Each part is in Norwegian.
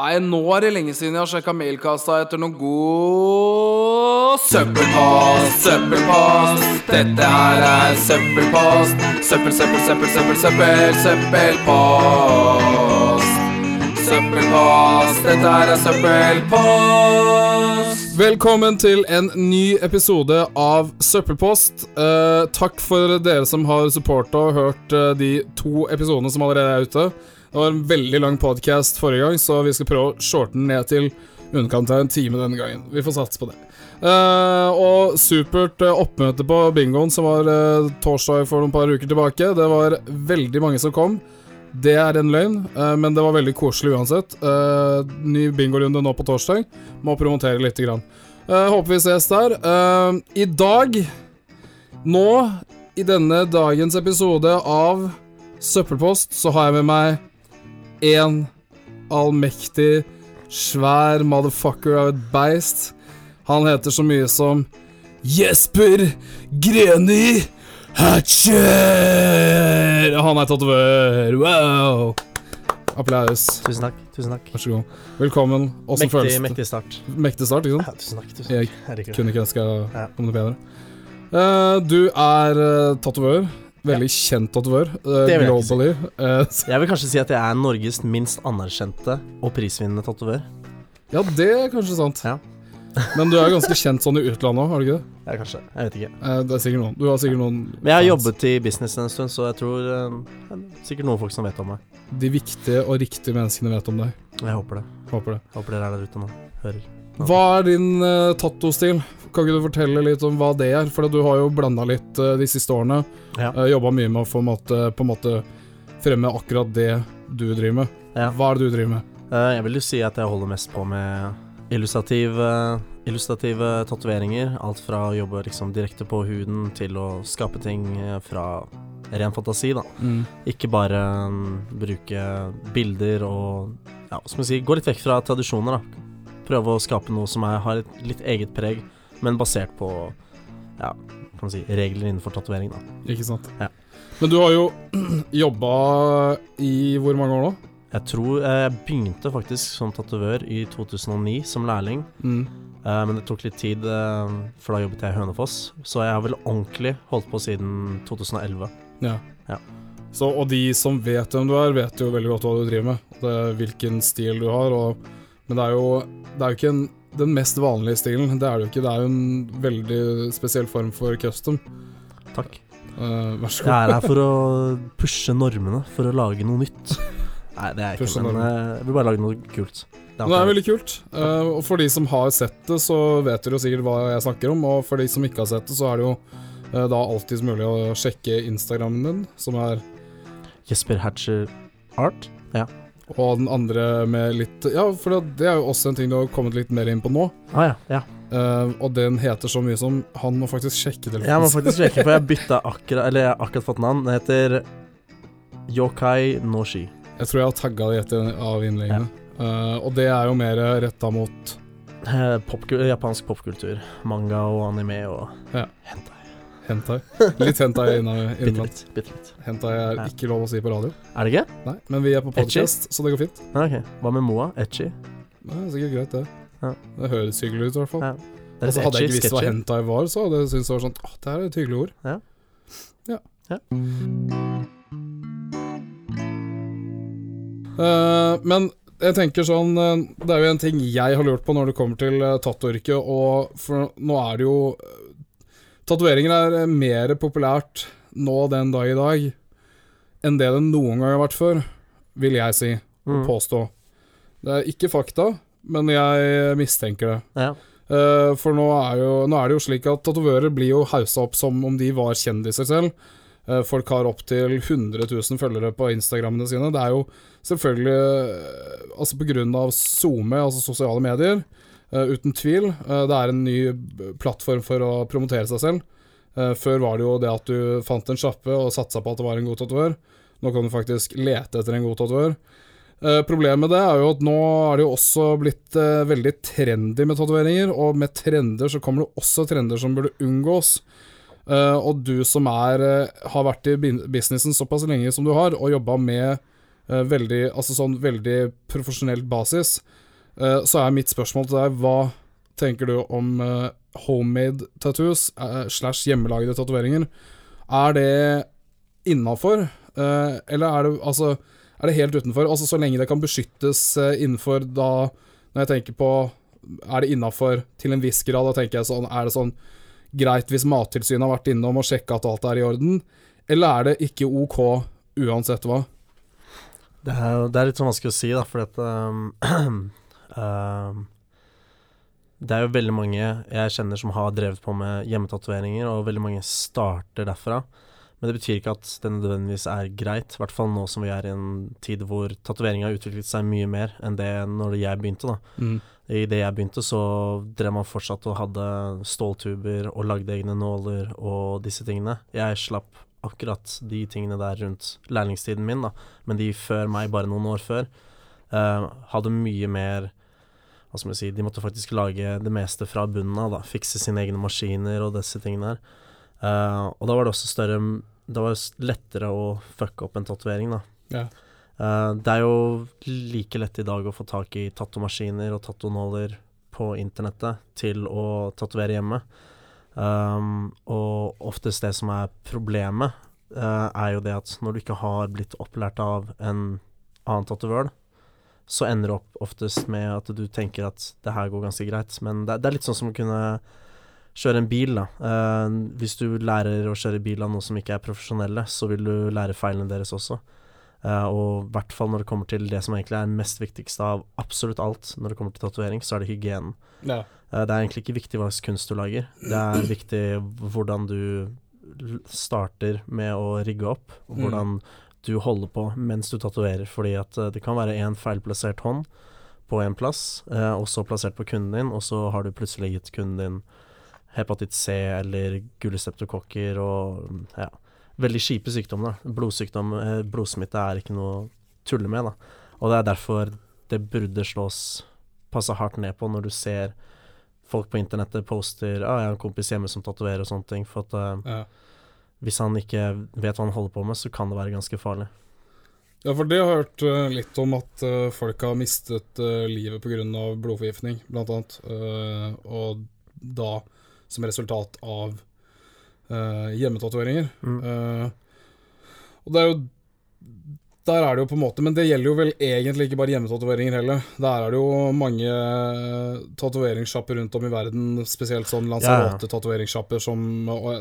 Nei, nå er det lenge siden jeg har sjekka mailkassa etter noen god søppelpost, søppelpost. Dette her er søppelpost. Søppel, søppel, søppel, søppel, søppel, søppelpost. Søppelpost, dette her er søppelpost. Velkommen til en ny episode av Søppelpost. Eh, takk for dere som har supporta og hørt eh, de to episodene som allerede er ute. Det var en veldig lang podcast forrige gang, så vi skal prøve å shorte den ned til underkant av en time denne gangen. Vi får satse på det. Uh, og supert eh, oppmøte på bingoen som var uh, torsdag for noen par uker tilbake. Det var veldig mange som kom. Det er en løgn, uh, men det var veldig koselig uansett. Ny bingorunde nå på torsdag. Må promotere lite grann. Håper vi ses der. I dag, nå, i denne dagens episode av Søppelpost, så har jeg med meg en allmektig, svær motherfucker av et beist. Han heter så mye som Jesper Greni Hatcher! Han er tatovør. Wow! Applaus. Tusen takk. tusen takk Vær så god. Velkommen. Åssen føles det? mektig start. Mektig start, ikke sant? Ja, tusen takk. tusen takk Jeg kunne ikke ønska Ja. om det bedre. Uh, du er uh, tatovør. Veldig kjent tatovør. uh, Det vil jeg si. globally. Eh, Jeg vil kanskje si at jeg er Norges minst anerkjente og prisvinnende tatovør. ja, det er kanskje sant. Ja. Men du er ganske kjent sånn i utlandet òg, har du ikke det? Ja, kanskje. Jeg vet ikke. Eh, det er sikkert noen. Du har sikkert noen Men jeg har jobbet i business en stund, så jeg tror eh, det er sikkert noen folk som vet om meg. De viktige og riktige menneskene vet om deg. Jeg håper det. Håper det. Håper dere er der ute nå. Hører. Hva er din uh, tattostil? Kan ikke du fortelle litt om hva det er? For du har jo blanda litt uh, de siste årene. Ja. Uh, Jobba mye med å få måte, på en måte fremme akkurat det du driver med. Ja. Hva er det du driver med? Uh, jeg vil jo si at jeg holder mest på med illustrative, illustrative tatoveringer. Alt fra å jobbe liksom direkte på huden til å skape ting eh, fra ren fantasi, da. Ikke bare um, bruke bilder og ja, skal man si, gå litt vekk fra tradisjoner, da. Prøve å skape noe som er, har et litt eget preg, men basert på ja, kan man si, regler innenfor tatovering, da. Ikke sant? Ja. Men du har jo jobba i hvor mange år nå? Jeg tror eh, jeg begynte faktisk som tatovør i 2009 som lærling, Mm. eh, men det tok litt tid, eh, for da jobbet jeg i Hønefoss. Så jeg har vel ordentlig holdt på siden 2011. Ja. Ja. Så, og de som vet hvem du er, vet jo veldig godt hva du driver med. Det, hvilken stil du har. Og, men det er jo, det er jo ikke en, den mest vanlige stilen. Det er det jo ikke. Det er jo en veldig spesiell form for custom. Takk. Uh, vær så Jeg god. er her for å pushe normene, for å lage noe nytt. Nei, det er jeg ikke, men eh, jeg vil bare lage noe kult. Det er, det er veldig kult. Uh, og for de som har sett det, så vet dere jo sikkert hva jeg snakker om. Og for de som ikke har sett det, så er det jo uh, da alltids mulig å sjekke Instagrammen din, som er Jesper Hatcher Art. Og den andre med litt Ja, for det, det er jo også en ting du har kommet litt mer inn på nå. Ah, ja, ja. Uh, og den heter så mye som Han må faktisk sjekke telefonen. Jeg må faktisk sjekke, for jeg bytta akkurat Eller jeg har akkurat fått navn. Det heter Yokai Noshi. Jeg tror jeg har tagga det i et av innleggene. Eh, og det er jo mer retta mot uh, pop japansk popkultur. Manga og anime og Ja. hentai. Hentai. Litt hentai innimellom. Hentai er ikke lov å si på radio. Er det ikke? Nei, men vi er på podkast, podcast, så det går fint. Ja, ok. Hva med Moa? Etchy? Det er sikkert greit, det. Ja. Det høres hyggelig ut, i hvert fall. Ja. Det Altså, hadde jeg ikke visst hva hentai var, så hadde jeg syntes det var sånn Åh, det her er et hyggelig ord. Ja. Ja. Ja. Uh, men jeg tenker sånn eh, Det er jo en ting jeg har lurt på når det kommer til uh, og for nå er det jo Tatoveringer er eh, mer populært nå den dag i dag enn det det noen gang har vært før, vil jeg si, Mm. påstå. Det er ikke fakta, men jeg mistenker det. Ja. Uh, for nå er, jo, nå er det jo slik at tatovører blir jo haussa opp som om de var kjendiser selv. Uh, folk har opptil 100 000 følgere på Instagrammene sine. Det er jo selvfølgelig uh, Altså på grunn av SoMe, altså sosiale medier, uten tvil. Eh, det er en ny plattform for å promotere seg selv. Eh, før var det jo det at du fant en sjappe og satsa på at det var en god tatovør. Nå kan du faktisk lete etter en god tatovør. Eh, problemet med det er jo at nå er det jo også blitt eh, veldig trendy med tatoveringer, og med trender så kommer det også trender som burde unngås. Eh, og du som er, eh, har vært i businessen såpass lenge som du har, og jobba med eh, veldig, altså sånn veldig profesjonelt basis, eh, så er mitt spørsmål til deg hva tenker du om eh, homemade tattoos eh, slash hjemmelagde tatoveringer? Er det innafor, eh, eller er det altså er det helt utenfor? Altså Så lenge det kan beskyttes eh, innenfor da Når jeg tenker på Er det innafor til en viss grad? Da tenker jeg sånn Er det sånn greit hvis Mattilsynet har vært innom og sjekka at alt er i orden? Eller er det ikke OK uansett hva? Det er, det er litt sånn vanskelig å si, da, for at um, um, Det er jo veldig mange jeg kjenner som har drevet på med hjemmetatoveringer, og veldig mange starter derfra. Men det betyr ikke at det nødvendigvis er greit, i hvert fall nå som vi er i en tid hvor tatovering har utviklet seg mye mer enn det når jeg begynte, da. Mm. I det jeg begynte, så drev man fortsatt og hadde ståltuber og lagde egne nåler og disse tingene. Jeg slapp akkurat de tingene der rundt lærlingstiden min, da. Men de før meg, bare noen år før, uh, hadde mye mer Hva skal man si De måtte faktisk lage det meste fra bunnen av, da. Fikse sine egne maskiner og disse tingene der. Uh, og da var det også større Det var lettere å fucke opp en tatovering, da. Ja. Uh, det er jo like lett i dag å få tak i tattomaskiner og tattonåler på internettet til å tatovere hjemme. Um, og oftest det som er problemet, uh, er jo det at når du ikke har blitt opplært av en annen tatovør, så ender det opp oftest med at du tenker at det her går ganske greit. Men det, det er litt sånn som å kunne kjøre en bil, da. Uh, hvis du lærer å kjøre bil av noen som ikke er profesjonelle, så vil du lære feilene deres også. Uh, og i hvert fall når det kommer til det som egentlig er mest viktigste av absolutt alt når det kommer til tatovering, så er det hygienen. Ja. Uh, det er egentlig ikke viktig hva slags kunst du lager, det er viktig hvordan du starter med å rigge opp, og Mm. Du holder på mens du tatoverer, fordi at uh, det kan være en feilplassert hånd på en plass, og så plassert på kunden din, og så har du plutselig gitt kunden din hepatitt C eller gullseptokokker og ja, veldig kjipe sykdommer. Blodsykdom, eh, blodsmitte er ikke noe å tulle med, da. Og det er derfor det burde slås passe hardt ned på når du ser folk på internettet poster ah, 'Jeg har en kompis hjemme som tatoverer' og sånne ting. For at eh, Ja. Hvis han ikke vet hva han holder på med, så kan det være ganske farlig. ja, for det har jeg hørt eh, litt om at eh, folk har mistet uh, livet pga. blodforgiftning, blant annet. Og da som resultat av uh, hjemmetatoveringer. Mm. Og det er jo Der er det jo på en måte Men det gjelder jo vel egentlig ikke bare hjemmetatoveringer heller. Der er det jo mange uh, tatoveringssjapper rundt om i verden, spesielt sånn Ja, ja. Lanzarote-tatoveringssjapper som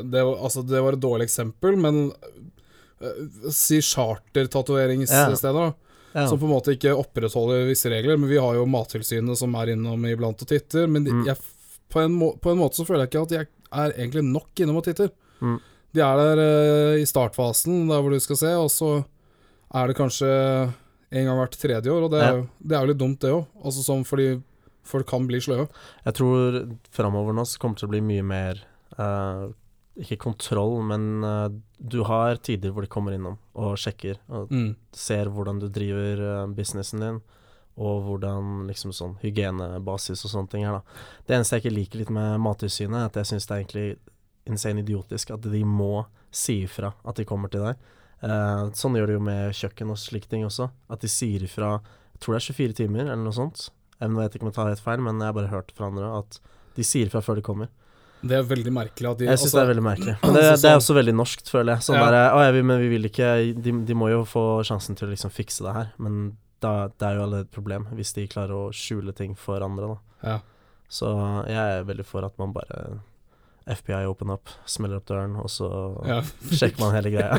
det, altså, det var et dårlig eksempel, men uh, si chartertatoveringssteder, da. Ja. Som på en måte ikke opprettholder visse regler. Men vi har jo Mattilsynet som er innom iblant og titter. Men de, Mm. jeg, på, en må, på en måte så føler jeg ikke at jeg er egentlig nok innom og titter. Mm. De er der uh, i startfasen, der hvor du skal se, og så er det kanskje en gang hvert tredje år. Og det er, jo, det er jo litt dumt, det òg. Altså sånn fordi folk kan bli sløve. Jeg tror framover nå så kommer det til å bli mye mer uh, Ikke kontroll, men uh, du har tider hvor de kommer innom og sjekker og Mm. ser hvordan du driver uh, businessen din, og hvordan liksom sånn hygienebasis og sånne ting er, da. Det eneste jeg ikke liker litt med Mattilsynet, er at jeg syns det er egentlig insane idiotisk at de må si ifra at de kommer til deg. Eh, sånn gjør de jo med kjøkken og slike ting også. At de sier ifra Jeg tror det er 24 timer, eller noe sånt. Jeg vet ikke om jeg tar helt feil, men jeg har bare hørt fra andre at de sier ifra før de kommer. Det er veldig merkelig de Jeg syns altså, det er veldig merkelig. Men det, altså det er sånn- også veldig norskt, føler jeg. Sånn Ja. der, å, jeg, men vi vil ikke de, de må jo få sjansen til å liksom fikse det her. Men da, det er jo allerede et problem hvis de klarer å skjule ting for andre, da. ja. Så jeg er veldig for at man bare FBI open up, smeller opp døren, og så ja. sjekker man hele greia.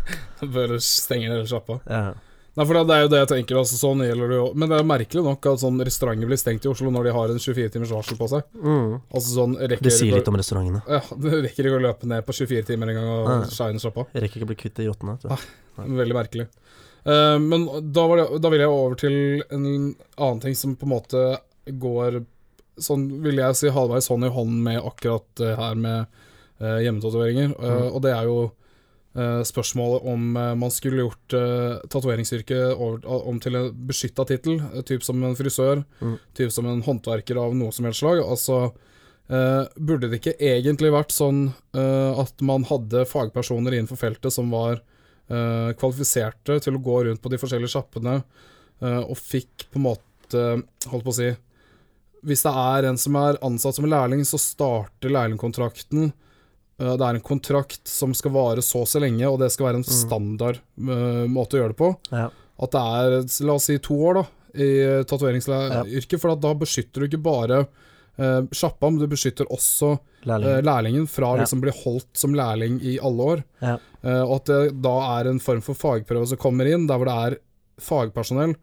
Bør stenger hele sjappa. ja. Nei, for det er jo det jeg tenker. Altså, sånn gjelder det jo Men det er merkelig nok at sånn restauranter blir stengt i Oslo når de har en 24 timers varsel på seg. mm. Altså sånn rekker Det sier litt om restaurantene. Ja, det rekker ikke å løpe ned på 24 timer en gang og Ja. shine sjappa. Jeg rekker ikke å bli kvitt de yachtene. vet du. Veldig merkelig. Uh, men da, var det, da vil jeg over til en annen ting som på en måte går Sånn vil jeg si halvveis hånd i hånd med akkurat det her med uh, hjemmetatoveringer. Eh, Mm. Og det er jo uh, spørsmålet om eh, man skulle gjort uh, tatoveringsyrket over- om til en beskytta tittel, uh, typ som en frisør, Mm. typ som en håndverker av noe som helst slag. Altså eh, burde det ikke egentlig vært sånn eh, at man hadde fagpersoner innenfor feltet som var eh, kvalifiserte til å gå rundt på de forskjellige sjappene, eh, og fikk på en måte Holdt på å si Hvis det er en som er ansatt som lærling, så starter lærlingkontrakten. Eh, det er en kontrakt som skal vare så og så lenge, og det skal være en Mm. standard eh, måte å gjøre det på. Ja. At det er, la oss si, to år da i tatoveringsyrket, for da beskytter du ikke bare eh, sjappa, men du beskytter også Lærling. eh, lærlingen fra å Ja. liksom bli holdt som lærling i alle år. Ja. Eh, og at det da er en form for fagprøve som kommer inn, der hvor det er fagpersonell eh,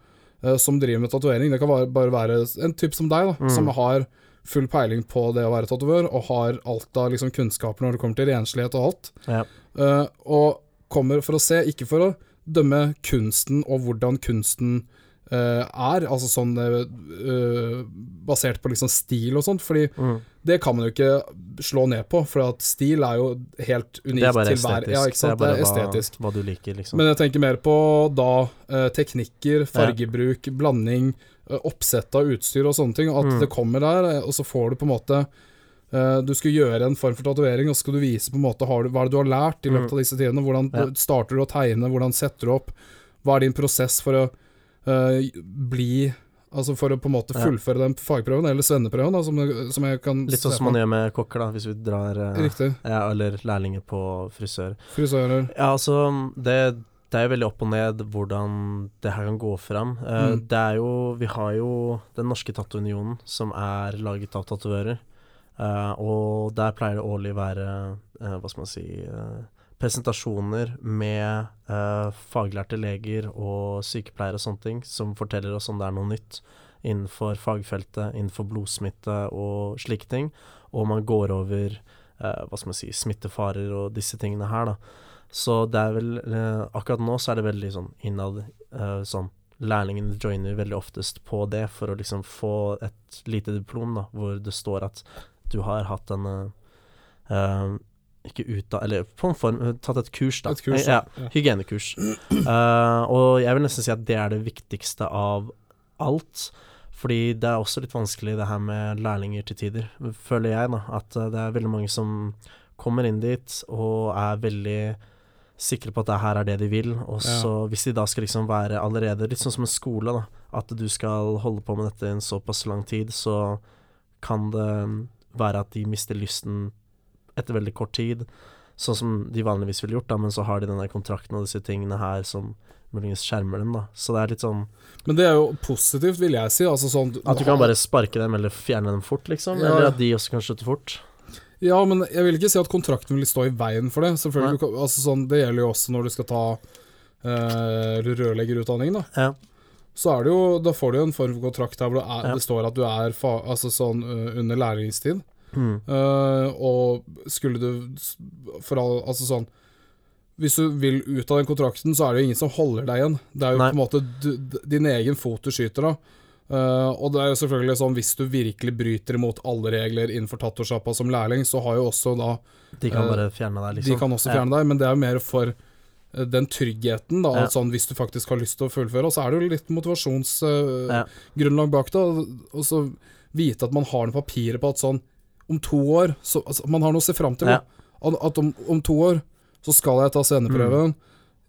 som driver med tatovering. Det kan bare, bare være en type som deg, da, Mm. som har full peiling på det å være tatovør, og har alt av liksom, kunnskaper når det kommer til renslighet og alt. Ja. Uh, og kommer for å se, ikke for å dømme kunsten og hvordan kunsten eh, er, altså sånn eh, eh, basert på liksom stil og sånt, fordi Mm. det kan man jo ikke slå ned på, for at stil er jo helt unikt til hver. Ja? Det er bare estetisk. Hva, hva du liker, liksom. Men jeg tenker mer på da eh, teknikker, fargebruk, blanding, eh, oppsett av utstyr og sånne ting. At Mm. det kommer der, eh, og så får du på en måte eh, Du skal gjøre en form for tatovering, og så skal du vise på en måte hva det du har lært i løpet Mm. av disse tidene. Hvordan Ja. starter du å tegne, hvordan setter du opp, hva er din prosess for å eh, bli Altså for å på en måte fullføre den fagprøven, eller svenneprøven, da, som, som jeg kan Litt sånn som man gjør med kokker, da, hvis vi drar eh, Riktig. ja, Eller lærlinger på frisør. Frisører. Ja, altså det, det er jo veldig opp og ned hvordan det her kan gå fram. Eh, Mm. Det er jo Vi har jo Den norske tattounionen, som er laget av tatovører. Og der pleier det årlig være Hva skal man si Presentasjoner med uh, faglærte leger og sykepleiere og sånne ting, som forteller oss om det er noe nytt innenfor fagfeltet, innenfor blodsmitte og slike ting. Og man går over uh, hva skal man si, smittefarer og disse tingene her, da. Så det er vel uh, Akkurat nå så er det veldig sånn innad sånn Lærlingene joiner veldig oftest på det for å liksom få et lite diplom, da, hvor det står at du har hatt en Ikke utda... Eller på en form tatt et kurs, da. Et kurs, ja. ja. Hygienekurs. Uh, og jeg vil nesten si at det er det viktigste av alt. Fordi det er også litt vanskelig det her med lærlinger til tider, føler jeg, da. At eh, det er veldig mange som kommer inn dit og er veldig sikre på at det her er det de vil, og Ja. så hvis de da skal liksom være allerede Litt sånn som en skole, da. At du skal holde på med dette i en såpass lang tid, så kan det være at de mister lysten etter veldig kort tid. Sånn som de vanligvis ville gjort, da, men så har de denne kontrakten og disse tingene her som muligens skjermer dem, da. Så det er litt sånn Men det er jo positivt, vil jeg si. Altså sånn At du kan bare sparke dem eller fjerne dem fort, liksom. Ja. Eller at de også kan slutte fort. Ja, men jeg vil ikke si at kontrakten vil stå i veien for det. Selvfølgelig, du altså sånn, Det gjelder jo også når du skal ta eh, rørleggerutdanning, da. Ja. Så er det jo Da får du jo en form for kontrakt der hvor det, er, Ja. det står at du er fa, altså sånn eh, under læringstid. Mm. Eh, og skulle du for all, Altså sånn Hvis du vil ut av den kontrakten, så er det jo ingen som holder deg igjen. Det er jo Nei. på en måte du, din egen fot du skyter av. Uh, og det er jo selvfølgelig sånn hvis du virkelig bryter imot alle regler innenfor tattosjappa som lærling, så har jo også da De kan uh, bare fjerne deg, liksom. De kan også fjerne deg, men det er jo mer for den tryggheten, da. Ja. Sånn, hvis du faktisk har lyst til å fullføre. Og så er det jo litt motivasjonsgrunnlag Ja. bak det. og- Og så vite at man har noen papirer på at sånn Om to år så, altså, Man har noe å se fram til. Ja. At, om, om to år så skal jeg ta svenneprøven.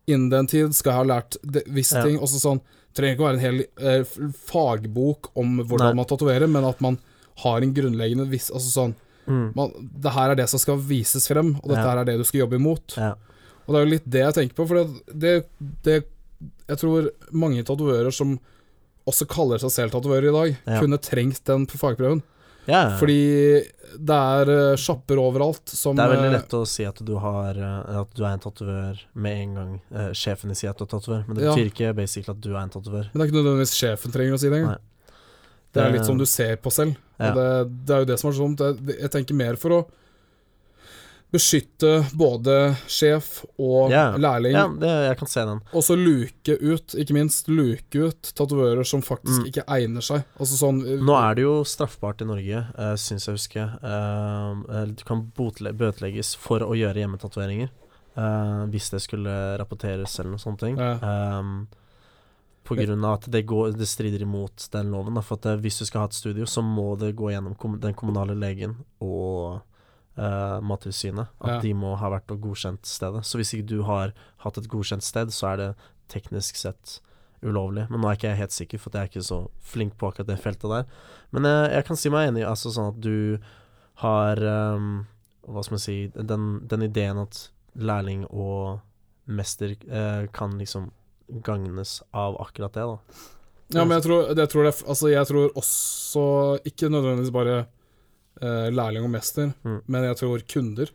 Innen den tid skal jeg ha lært visse Mm. Ja. ting. Også sånn Trenger ikke å være en hel eh, fagbok om hvordan Nei. man tatoverer, men at man har en grunnleggende viss Altså sånn Mm. man, Det her er det som skal vises frem, og dette Ja. her er det du skal jobbe imot. Ja. Og det er jo litt det jeg tenker på, for det, det, det Jeg tror mange tatovører som også kaller seg selv tatoverer i dag, kunne trengt den på fagprøven. Ja, ja. Fordi det er eh, sjapper overalt som det er veldig eh, lett å si at du har eh, At du er en tatovør med en gang eh, sjefen sier at du er tatovør, men det Ja. betyr ikke basically at du er en tatovør. Men det er ikke nødvendigvis sjefen trenger å si det engang. Det, Det er litt som du ser på selv. Ja. Det, det er jo det som er så dumt. Jeg, jeg tenker mer for å beskytte både sjef og yeah. lærling. Ja, yeah, jeg kan se den. Og så luke ut, ikke minst luke ut tatovører som faktisk Mm. ikke egner seg. Altså sånn Nå er det jo straffbart i Norge, uh, syns jeg husker. Eh, eh, du kan bøtelegges for å gjøre hjemmetatoveringer. Uh, hvis det skulle rapporteres eller noe sånt. ting. Yeah. Um, på grunn av at det, går, det strider imot den loven. Da, for at eh, hvis du skal ha et studio, så må det gå gjennom kom den kommunale legen og eh, Mattilsynet. At Ja. de må ha vært og godkjent stedet. Så hvis ikke du har hatt et godkjent sted, så er det teknisk sett ulovlig. Men nå er ikke jeg helt sikker, for jeg er ikke så flink på akkurat det feltet der. Men jeg, jeg kan si meg enig, altså sånn at du har um, Hva skal man si Den, den ideen at lærling og mester uh, kan liksom gagnes av akkurat det, da. Ja, men jeg tror, jeg tror, det, altså, jeg tror også Ikke nødvendigvis bare eh, lærling og mester, Mm. men jeg tror kunder.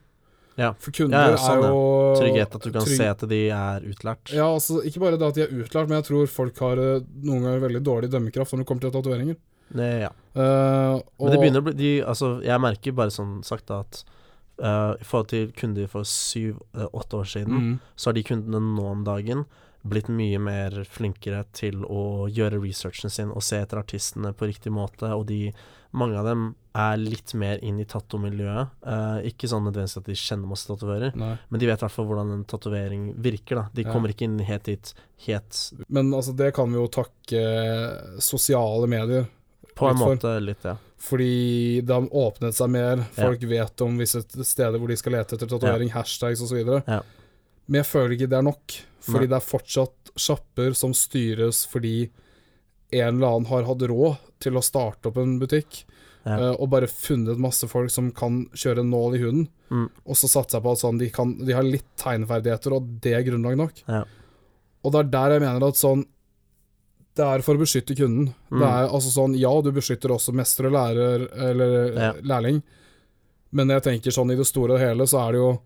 Ja. For kunder Ja, sånn, er ja. jo Trygghet, at du kan trygg- se at de er utlært. Ja, altså Ikke bare det at de er utlært, men jeg tror folk har eh, noen ganger veldig dårlig dømmekraft når det kommer til tatoveringer. Ja. Uh, og... Men det begynner å bli de, Altså, jeg merker bare sånn sagt da at uh, i forhold til kunder for syv-åtte år siden, mm, så har de kundene nå om dagen blitt mye mer flinkere til å gjøre researchen sin og se etter artistene på riktig måte, og de mange av dem er litt mer inn i tattomiljøet. Uh, ikke sånn nødvendigvis at de kjenner masse tatoverer, men de vet i hvert fall hvordan en tatovering virker. da De Ja. kommer ikke inn helt dit helt Men altså, det kan vi jo takke sosiale medier På en Litt for. måte litt, ja. Fordi det har åpnet seg mer. Folk vet om visse steder hvor de skal lete etter tatovering, hashtags osv. Ja. Men jeg føler ikke det er nok. Fordi Nei. det er fortsatt sjapper som styres fordi en eller annen har hatt råd til å starte opp en butikk, Ja. eh, og bare funnet masse folk som kan kjøre en nål i huden, Mm. og så jeg på at sånn, de, kan, de har litt tegneferdigheter, og det er grunnlag nok. Ja. Og det er der jeg mener at sånn Det er for å beskytte kunden. Mm. Det er altså sånn Ja, du beskytter også mester og lærer, eller Ja. lærling, men jeg tenker sånn i det store og hele, så er det jo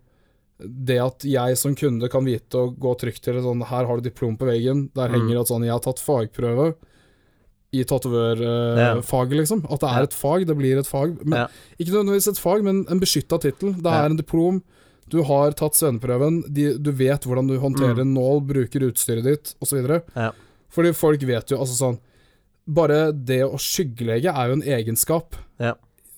det at jeg som kunde kan vite og gå trygt til det sånn Her har du diplom på veggen. Der Mm. henger at sånn Jeg har tatt fagprøve i tatovørfaget, liksom. At det er Ja. et fag. Det blir et fag. Men, Ja. Ikke nødvendigvis et fag, men en beskytta tittel. Det Ja. er en diplom. Du har tatt svenneprøven. Du vet hvordan du håndterer Mm. en nål, bruker utstyret ditt, osv. Ja. Fordi folk vet jo altså sånn Bare det å skyggelege er jo en egenskap Ja.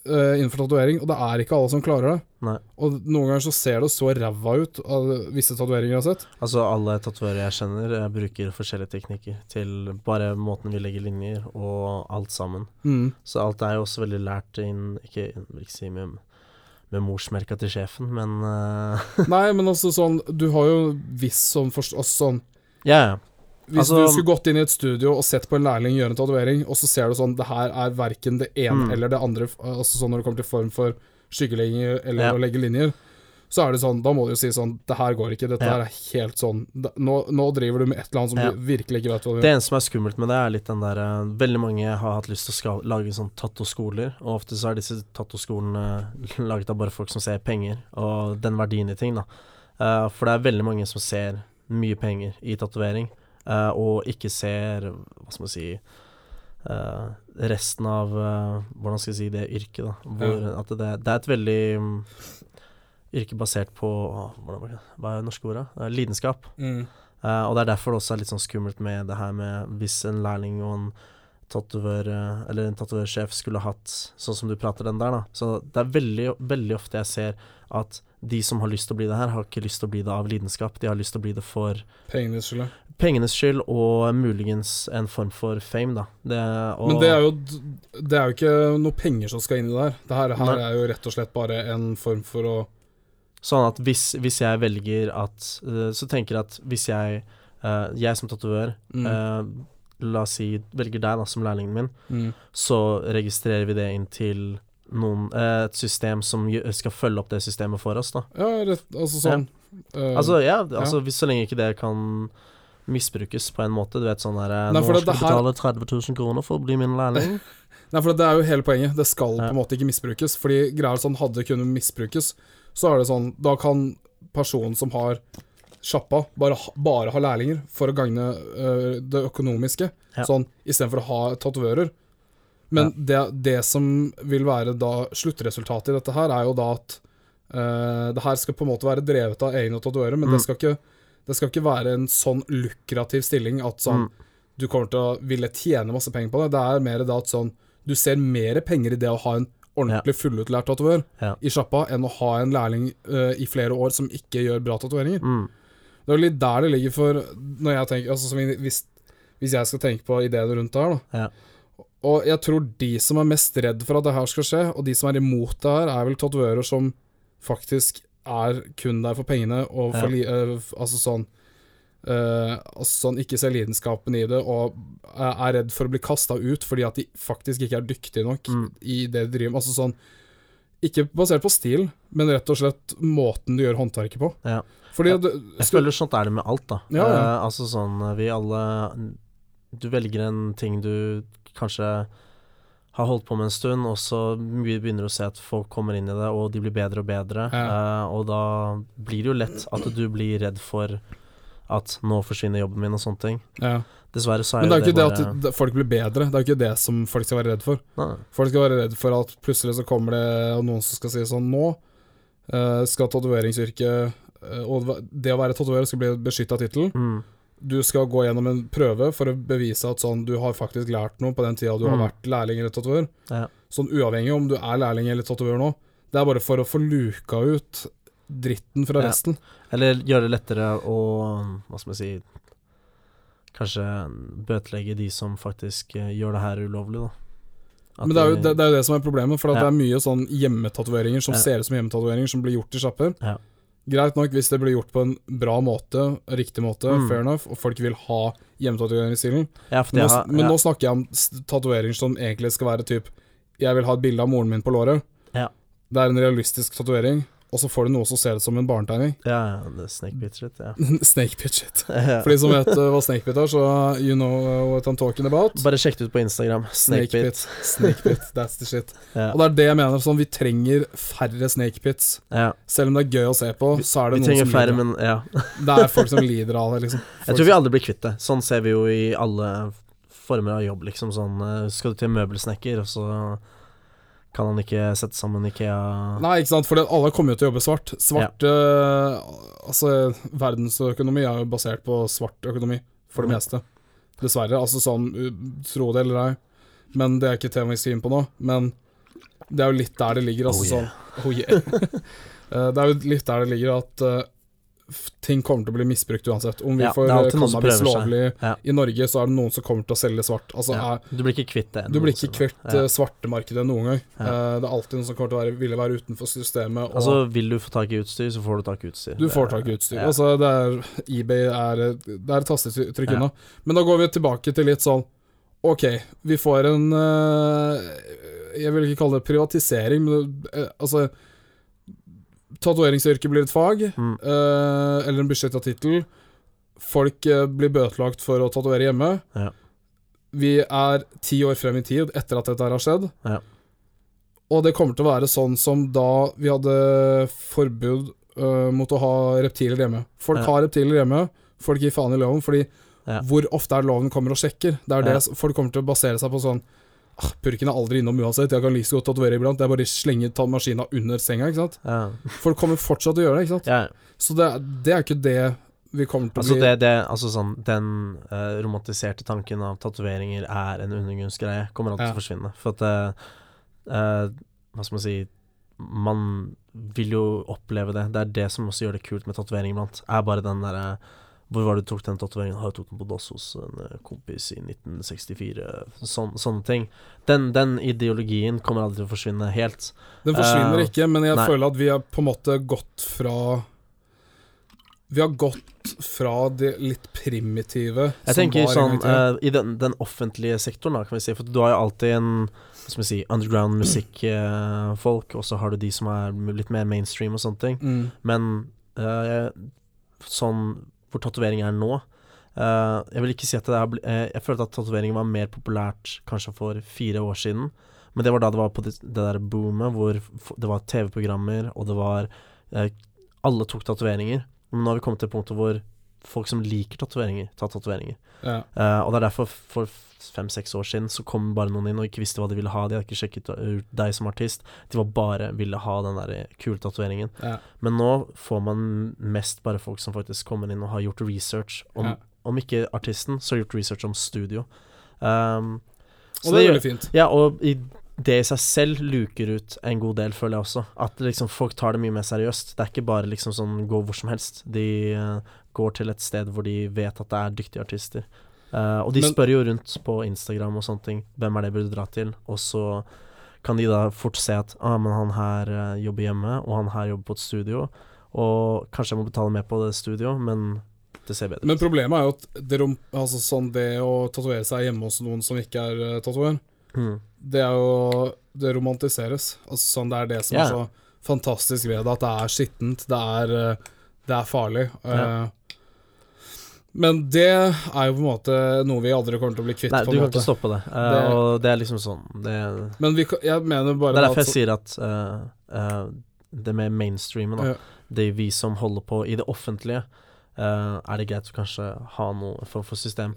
Eh, innenfor tatovering, og det er ikke alle som klarer det. Nei. Og noen ganger så ser det så ræva ut av visse tatoveringer jeg har sett. Altså alle tatoverer jeg kjenner, jeg bruker forskjellige teknikker til bare måten vi legger linjer og alt sammen. Mm. Så alt er jo også veldig lært inn Ikke, ikke si med, med morsmerka til sjefen, men uh... Nei, men altså sånn Du har jo viss sånn forst... Altså sånn Ja, ja. Hvis Altså- du skulle gått inn i et studio og sett på en lærling gjøre en tatovering, og så ser du sånn Det her er verken det ene Mm. eller det andre, altså sånn når det kommer til form for skyggelegging eller Ja. å legge linjer, så er det sånn Da må du jo si sånn Det her går ikke. Dette Ja. her er helt sånn nå, nå driver du med et eller annet som Ja. du virkelig ikke vet hva du gjør. Det eneste som er skummelt med det, er litt den der eh, Veldig mange har hatt lyst til å skal, lage sånn tattoskoler, og ofte så er disse tattoskolene laget av bare folk som ser penger, og den verdien i ting, da. Uh, for det er veldig mange som ser mye penger i tatovering, eh, og ikke ser Hva skal man si uh, resten av eh, Hvordan skal jeg si det yrket, da. Hvor, At det, det er et veldig um, yrke basert på hvordan, Hva er det norske ordet? Lidenskap. Mm. Og det er derfor det også er litt sånn skummelt med det her med hvis en lærling og en tatovør Eller en tatovørsjef skulle hatt sånn som du prater den der, da. Så det er veldig, veldig ofte jeg ser at de som har lyst til å bli det her, har ikke lyst til å bli det av lidenskap. De har lyst til å bli det for Pengene, skyld. Ja. pengenes skyld og muligens en form for fame, da. Det, og, Men det er jo Det er jo ikke noe penger som skal inn i det her. Det her, her er jo rett og slett bare en form for å Sånn at hvis, hvis jeg velger at eh, Så tenker jeg at hvis jeg eh, Jeg som tatovør mm. eh, La oss si velger deg da som lærlingen min, Mm. så registrerer vi det inn til noen, et system som skal følge opp det systemet for oss, da. Ja, rett, altså sånn eh, Altså, ja, altså hvis så lenge ikke det kan misbrukes på en måte, du vet sånn der Nei, Nå skal du her- betale 30 000 kroner for å bli min lærling. Nei, for det er jo hele poenget. Det skal Ja. på en måte ikke misbrukes. Fordi greia er sånn, hadde det kunnet misbrukes, så er det sånn Da kan personen som har sjappa, bare, bare ha lærlinger for å gagne øh, det økonomiske. Ja. Sånn istedenfor å ha tatovører. Men det, det som vil være da sluttresultatet i dette her, er jo da at øh, det her skal på en måte være drevet av egne tatovører, men Mm. det, skal ikke, det skal ikke være en sånn lukrativ stilling at sånn Mm. du kommer til å ville tjene masse penger på det. Det er mer det at sånn Du ser mer penger i det å ha en ordentlig fullutlært tatovør Ja. i sjappa enn å ha en lærling uh, i flere år som ikke gjør bra tatoveringer. Mm. Det er litt der det ligger for Når jeg tenker Altså som hvis, hvis jeg skal tenke på ideene rundt det her, da. Ja. Og jeg tror de som er mest redd for at det her skal skje, og de som er imot det her, er vel tatovører som faktisk er kun der for pengene, og for Ja. eh, altså sånn uh, altså sånn ikke ser lidenskapen i det, og er er redd for å bli kasta ut fordi at de faktisk ikke er dyktige nok Mm. i det de driver med. Altså sånn Ikke basert på stil, men rett og slett måten du gjør håndverket på. Ja. Fordi jeg, Jeg skal- føler sånt er det med alt, da. Ja. Eh, altså sånn Vi alle Du velger en ting du kanskje har holdt på med en stund, og så begynner du å se at folk kommer inn i det, og de blir bedre og bedre. Ja. Uh, og da blir det jo lett at du blir redd for at nå forsvinner jobben min, og sånne ting. ja. Dessverre så er Men det er jo ikke det bare at det- folk blir bedre, det er jo ikke det som folk skal være redd for. Nei. Folk skal være redd for at plutselig så kommer det noen som skal si sånn Nå uh, skal tatoveringsyrket uh, og det å være tatoverer skal bli beskytta tittel. Mm. Du skal gå gjennom en prøve for å bevise at sånn du har faktisk lært noe på den tida du har Mm. vært lærling eller tatover. Ja. Sånn uavhengig om du er lærling eller tatover nå. Det er bare for å få luka ut dritten fra Ja. resten. Eller gjøre det lettere å Hva skal man si Kanskje bøtelegge de som faktisk eh, gjør det her ulovlig, da. At Men det er, jo, det, det er jo det som er problemet, for at Ja. det er mye sånn hjemmetatoveringer som ser ut som hjemmetatoveringer, som blir gjort i sjapper. Ja. Greit nok hvis det blir gjort på en bra måte, riktig måte, Mm. fair enough, og folk vil ha hjemmetatoveringsstilen. ja, Men, nå, men ja. nå snakker jeg om tatoveringer som egentlig skal være typ Jeg vil ha et bilde av moren min på låret. Ja. Det er en realistisk tatovering, og så får du noe som ser ut som en barnetegning. Ja, snake bit shit, ja. Snakepit shit. For de som vet hva hva snakepit er, så you know uh, what I'm talking about. Bare sjekk det ut på Instagram. Snakebit. Snakepit, that's the shit. Ja. Og det er det jeg mener. Sånn, vi trenger færre snakepits. ja. Selv om det er gøy å se på, så er det Vi noen trenger som færre, men ja. Det er folk som lider av det, liksom. Jeg tror vi aldri blir kvitt det. Sånn ser vi jo i alle former av jobb, liksom. Sånn eh, skal du til møbelsnekker, og så kan han ikke sette sammen Ikea Nei, ikke sant, for alle kommer jo til å jobbe svart. Svart eh, Altså, verdensøkonomi er jo basert på svart økonomi, for det Mhm. meste. Dessverre. Altså sånn, tro det eller ei. Men det er ikke tema vi skal inn på nå. Men det er jo litt der det ligger, altså Oh, yeah. sånn Oh yeah. Eh, det er jo litt der det ligger at eh, ting kommer til å bli misbrukt uansett. Om vi Ja, får cannabis lovlig Ja. i Norge, så er det noen som kommer til å selge svart. Altså, Ja. er, Du blir ikke kvitt det. du blir ikke kvitt Ja. eh, svartemarkedet noen gang. Eh, det er alltid noen som kommer til å være, ville være utenfor systemet. Og Altså, vil du få tak i utstyr, så får du tak i utstyr. du får tak i utstyr. Altså, det er eBay er Det er et tastetrykk unna. Men da går vi tilbake til litt sånn OK, vi får en uh, Jeg vil ikke kalle det privatisering, men uh, altså Tatoveringsyrket blir et fag, Mm. eh, eller en beskytta tittel. Folk eh, blir bøtelagt for å tatovere hjemme. Ja. Vi er ti år frem i tid etter at dette her har skjedd. Ja. Og det kommer til å være sånn som da vi hadde forbud uh, mot å ha reptiler hjemme. Folk Ja. har reptiler hjemme, folk gir faen i loven, fordi hvor ofte er loven kommer og sjekker? Det er det folk kommer til å basere seg på sånn Purken er aldri innom uansett, jeg kan like godt tatovere iblant. Det er bare å slenge maskina under senga, ikke sant. Ja. Folk kommer fortsatt til å gjøre det, ikke sant. ja. Så det, det er ikke det vi kommer til å Altså, bli det, det, altså sånn Den uh, romantiserte tanken av tatoveringer er en undergrunnsgreie. Kommer alltid Ja. til å forsvinne. For at uh, Hva skal man si Man vil jo oppleve det. Det er det som også gjør det kult med tatovering iblant. Er bare den derre Hvor var det du tok den tatoveringen? Jeg tok den på dass hos en eh, kompis i 1964. Sån, sånne ting. Den, den ideologien kommer aldri til å forsvinne helt. Den forsvinner uh, ikke, men jeg nei. føler at vi har på en måte gått fra Vi har gått fra det litt primitive Jeg tenker sånn uh, i den, den offentlige sektoren, da, kan vi si. For du har jo alltid en som si underground musikkfolk, og så har du de som er litt mer mainstream og sånne ting. mm. Men uh, sånn hvor tatovering er nå Uh, Jeg vil ikke si at det er eh, Jeg følte at tatovering var mer populært kanskje for fire år siden. Men det var da det var på det, det der boomet hvor det var TV-programmer, og det var uh, Alle tok tatoveringer. Men nå har vi kommet til punktet hvor folk som liker tatoveringer, tar tatoveringer. ja. Uh, og det er derfor for fem-seks år siden så kom bare noen inn og ikke visste hva de ville ha. De hadde ikke sjekket ut deg som artist. De var bare ville ha den der kule tatoveringen. Ja. Men nå får man mest bare folk som faktisk kommer inn og har gjort research. Om, Ja. om ikke artisten, så har gjort research om studio. Um, Og det er veldig fint. ja, og i det i seg selv luker ut en god del, føler jeg også. At liksom folk tar det mye mer seriøst. Det er ikke bare liksom sånn gå hvor som helst. De eh, går til et sted hvor de vet at det er dyktige artister. Uh, og de Men- spør jo rundt på Instagram og sånne ting. Hvem er det jeg burde dra til? Og så kan de da fort se at ah, men han her eh, jobber hjemme, og han her jobber på et studio, og kanskje jeg må betale mer på det studio, men det ser bedre ut. Men problemet er jo at det, altså sånn det å tatovere seg hjemme hos noen som ikke er uh, tatover, Mm. det er jo Det romantiseres. Altså sånn Det er det som yeah. er så fantastisk ved det, at det er skittent, det er, eh, det er farlig. Ja. Eh, men det er jo på en måte noe vi aldri kommer til å bli kvitt. Nei, du kan ikke stoppe det, Uh, Det- og det er liksom sånn Det, Men vi, jeg mener bare det er derfor at jeg sier at uh, uh, det med mainstreamen, da, Ja. det vi som holder på i det offentlige, er det greit å kanskje ha noe form for system.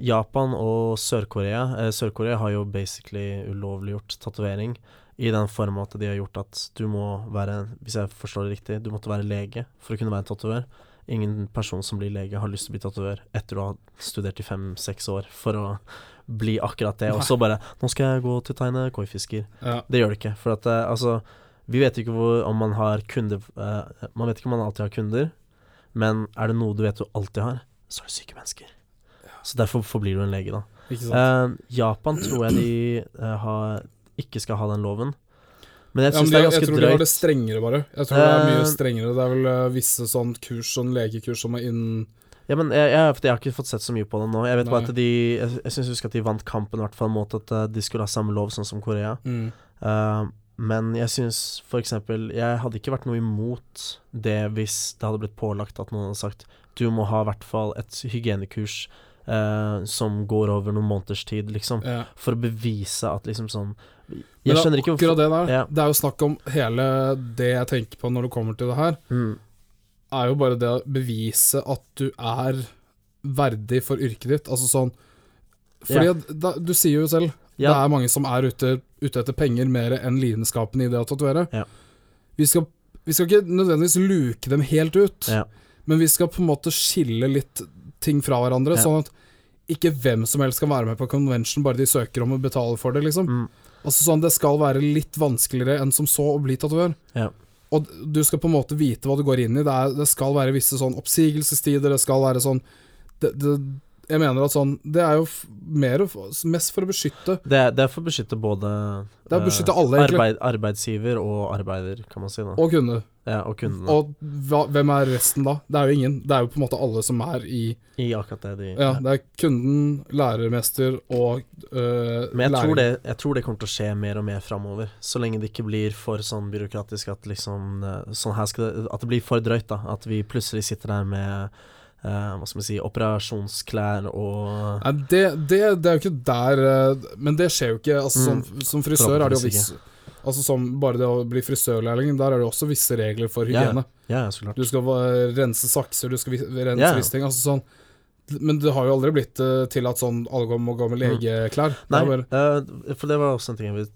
Japan og Sør-Korea Sør-Korea har jo basically ulovliggjort tatovering i den form at de har gjort at du må være, hvis jeg forstår det riktig, du måtte være lege for å kunne være en tatover. Ingen person som blir lege har lyst til å bli tatover etter å ha studert i fem-seks år for å bli akkurat det, og så bare 'Nå skal jeg gå til å tegne koifisker'. Ja. Det gjør det ikke. For at eh, altså Vi vet ikke hvor, om man har kunder uh, Man vet ikke om man alltid har kunder, men er det noe du vet du alltid har, så er det syke mennesker. Så derfor forblir du en lege, da. Eh, Japan tror jeg de uh, har, ikke skal ha den loven. Men jeg Ja, syns de, det er jeg tror de har det strengere, bare. Jeg tror det er mye Eh, strengere. Det er vel eh, visse sånn kurs, sånn legekurs som er innen Ja, men jeg, jeg, jeg har ikke fått sett så mye på det nå. Jeg vet bare at de Jeg, jeg syns husker at de vant kampen, i hvert fall mot at eh, de skulle ha samme lov sånn som Korea. mm. Uh, men jeg syns eksempel Jeg hadde ikke vært noe imot det hvis det hadde blitt pålagt at noen hadde sagt du må ha i hvert fall et hygienekurs eh, som går over noen måneders tid, liksom. ja. For å bevise at liksom sånn Jeg er skjønner ikke akkurat det der. Ja. Det er jo snakk om hele det jeg tenker på når det kommer til det her, mm, er jo bare det å bevise at du er verdig for yrket ditt. Altså sånn Fordi Ja. da, du sier jo selv det er mange som er ute, ute etter penger mer enn lidenskapen i det å tatovere. Vi, skal, vi skal ikke nødvendigvis luke dem helt ut, Ja. men vi skal på en måte skille litt ting fra hverandre, Ja. sånn at ikke hvem som helst kan være med på convention bare de søker om å betale for det, liksom. Mm, Altså sånn, Det skal være litt vanskeligere enn som så å bli tatovør. Ja. Og du skal på en måte vite hva du går inn i. Det, er, det skal være visse sånn oppsigelsestider, det skal være sånn det, det, Jeg mener at sånn Det er jo mer mest for å beskytte det, det er for å beskytte både Det er å eh, beskytte alle, egentlig. arbeid, arbeidsgiver og arbeider, kan man si. da Og kunde. Ja, og kundene. Og hva, hvem er resten da? Det er jo ingen. Det er jo på en måte alle som er i I akkurat det de Ja, det er kunden, lærermester og øh, Men jeg tror, det, jeg tror det kommer til å skje mer og mer framover. Så lenge det ikke blir for sånn byråkratisk at liksom eh, Sånn her skal det At det blir for drøyt, da. At vi plutselig sitter der med Uh, Hva skal vi si Operasjonsklær og Nei, det, det, det er jo ikke der øh, Men det skjer jo ikke. Altså, Mm. som, som frisør er det jo visst... viss Altså som Bare det å bli frisørlærling, der er det også visse regler for hygiene. Ja, ja, så klart. Du skal rense sakser, du skal rense Ja. visse ting. Altså sånn Men det har jo aldri blitt uh, til at sånn alle må gå med legeklær. Mm. Nei, bare, uh, for det var også en ting jeg vil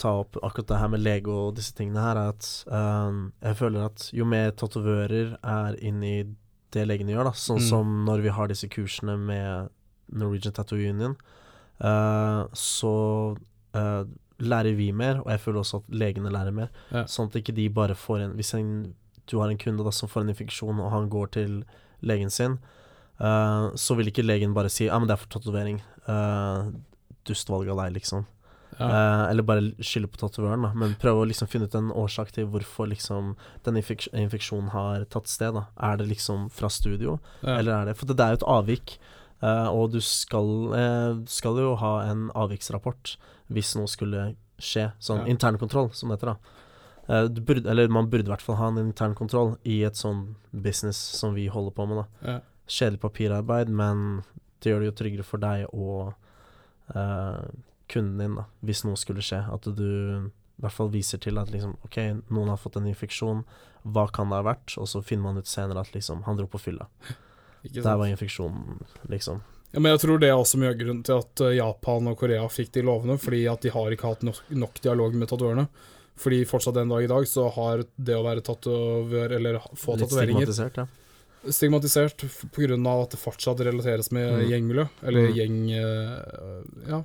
ta opp, akkurat det her med lege og disse tingene her, er at uh, jeg føler at jo mer tatovører er inni i det legene gjør, da, sånn Mm. som når vi har disse kursene med Norwegian Tattoo Union, eh, så eh, lærer vi mer, og jeg føler også at legene lærer mer, Ja. sånn at ikke de bare får en Hvis en, du har en kunde da som får en infeksjon, og han går til legen sin, uh, så vil ikke legen bare si Ja, men det er for tatovering. Uh, Dustvalg av deg, liksom. ja. Eh, eller bare skylde på tatovøren, da. Men prøve å liksom finne ut en årsak til hvorfor liksom den infek infeksjonen har tatt sted. da Er det liksom fra studio, ja. eller er det For det er jo et avvik, eh, og du skal, eh, skal jo ha en avviksrapport hvis noe skulle skje. Sånn Ja. internkontroll, som det heter, da. Eh, burde, eller man burde i hvert fall ha en internkontroll i et sånn business som vi holder på med, da. ja. Kjedelig papirarbeid, men det gjør det jo tryggere for deg og uh, kunden din, da, hvis noe skulle skje. At du i hvert fall viser til at liksom OK, noen har fått en infeksjon, hva kan det ha vært? Og så finner man ut senere at liksom han dro på fylla. Der var infeksjonen, liksom. Ja, men jeg tror det er også mye av grunnen til at eh, Japan og Korea fikk de lovene, fordi at de har ikke hatt nok, nok dialog med tatovørene. Fordi fortsatt den dag i dag så har det å være tatovør, eller få få Litt tatoveringer, stigmatisert, ja. stigmatisert pga. at det fortsatt relateres med Mm. gjengmiljø. Eller Mm. gjeng... eh, Ja,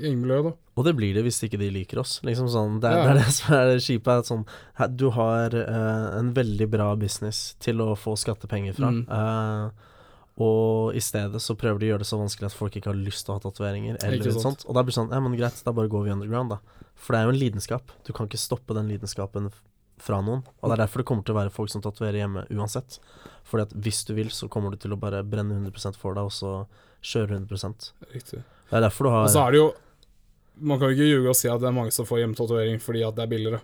gjengmiljø, da. Og det blir det hvis ikke de liker oss. Liksom sånn, det, er, Ja. det er det som er at Sånn, du har uh, en veldig bra business til å få skattepenger fra. Mm. eh, Og i stedet så prøver de å gjøre det så vanskelig at folk ikke har lyst til å ha tatoveringer. Eller noe sånt Og da blir det sånn Ja, men greit, da bare går vi underground, da. For det er jo en lidenskap. Du kan ikke stoppe den lidenskapen fra noen. Og det er derfor det kommer til å være folk som tatoverer hjemme uansett. Fordi at hvis du vil, så kommer du til å bare brenne 100% for deg, og så kjøre 100 Riktig. Det er derfor du har Og så er det jo Man kan jo ikke ljuge og si at det er mange som får hjemmetatovering fordi at det er billigere.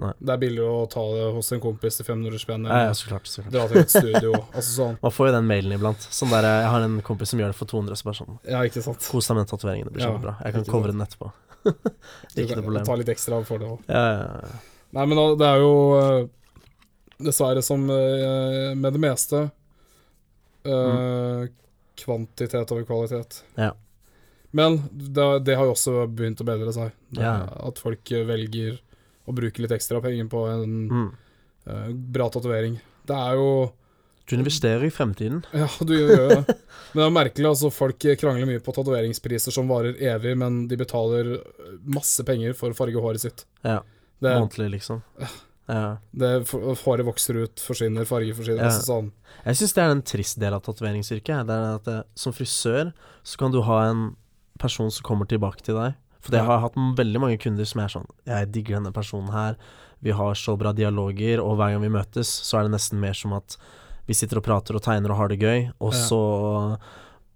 Nei. Det er billigere å ta det hos en kompis til 500 spenn Ja, ja, så klart. Så klart. dra til et studio. altså sånn. Man får jo den mailen iblant. Sånn der, Jeg har en kompis som gjør det for 200, så bare sånn Ja, ikke sant. Kos deg med den tatoveringen, det blir Ja, kjempebra. Jeg kan covre den etterpå. Ikke noe problem. Ta litt ekstra for det òg. Ja, ja, ja. Nei, men det er jo eh, dessverre som eh, med det meste mm. kvantitet over kvalitet. Ja. Men det, det har jo også begynt å bedre seg. Ja. At folk eh, velger å bruke litt ekstra penger på en Mm. uh, bra tatovering. Det er jo Du investerer i fremtiden. Ja, du gjør det. Men det er merkelig, altså. Folk krangler mye på tatoveringspriser som varer evig, men de betaler masse penger for å farge håret sitt. Ja. Det, Månedlig, liksom. Ja. det Håret vokser ut, forsvinner, farge forsvinner. Ja. Altså sånn. Jeg syns det er en trist del av tatoveringsyrket. Det er at det, Som frisør så kan du ha en person som kommer tilbake til deg. For jeg har hatt veldig mange kunder som er sånn Jeg digger denne personen her. Vi har så bra dialoger, og hver gang vi møtes, så er det nesten mer som at vi sitter og prater og tegner og har det gøy, og så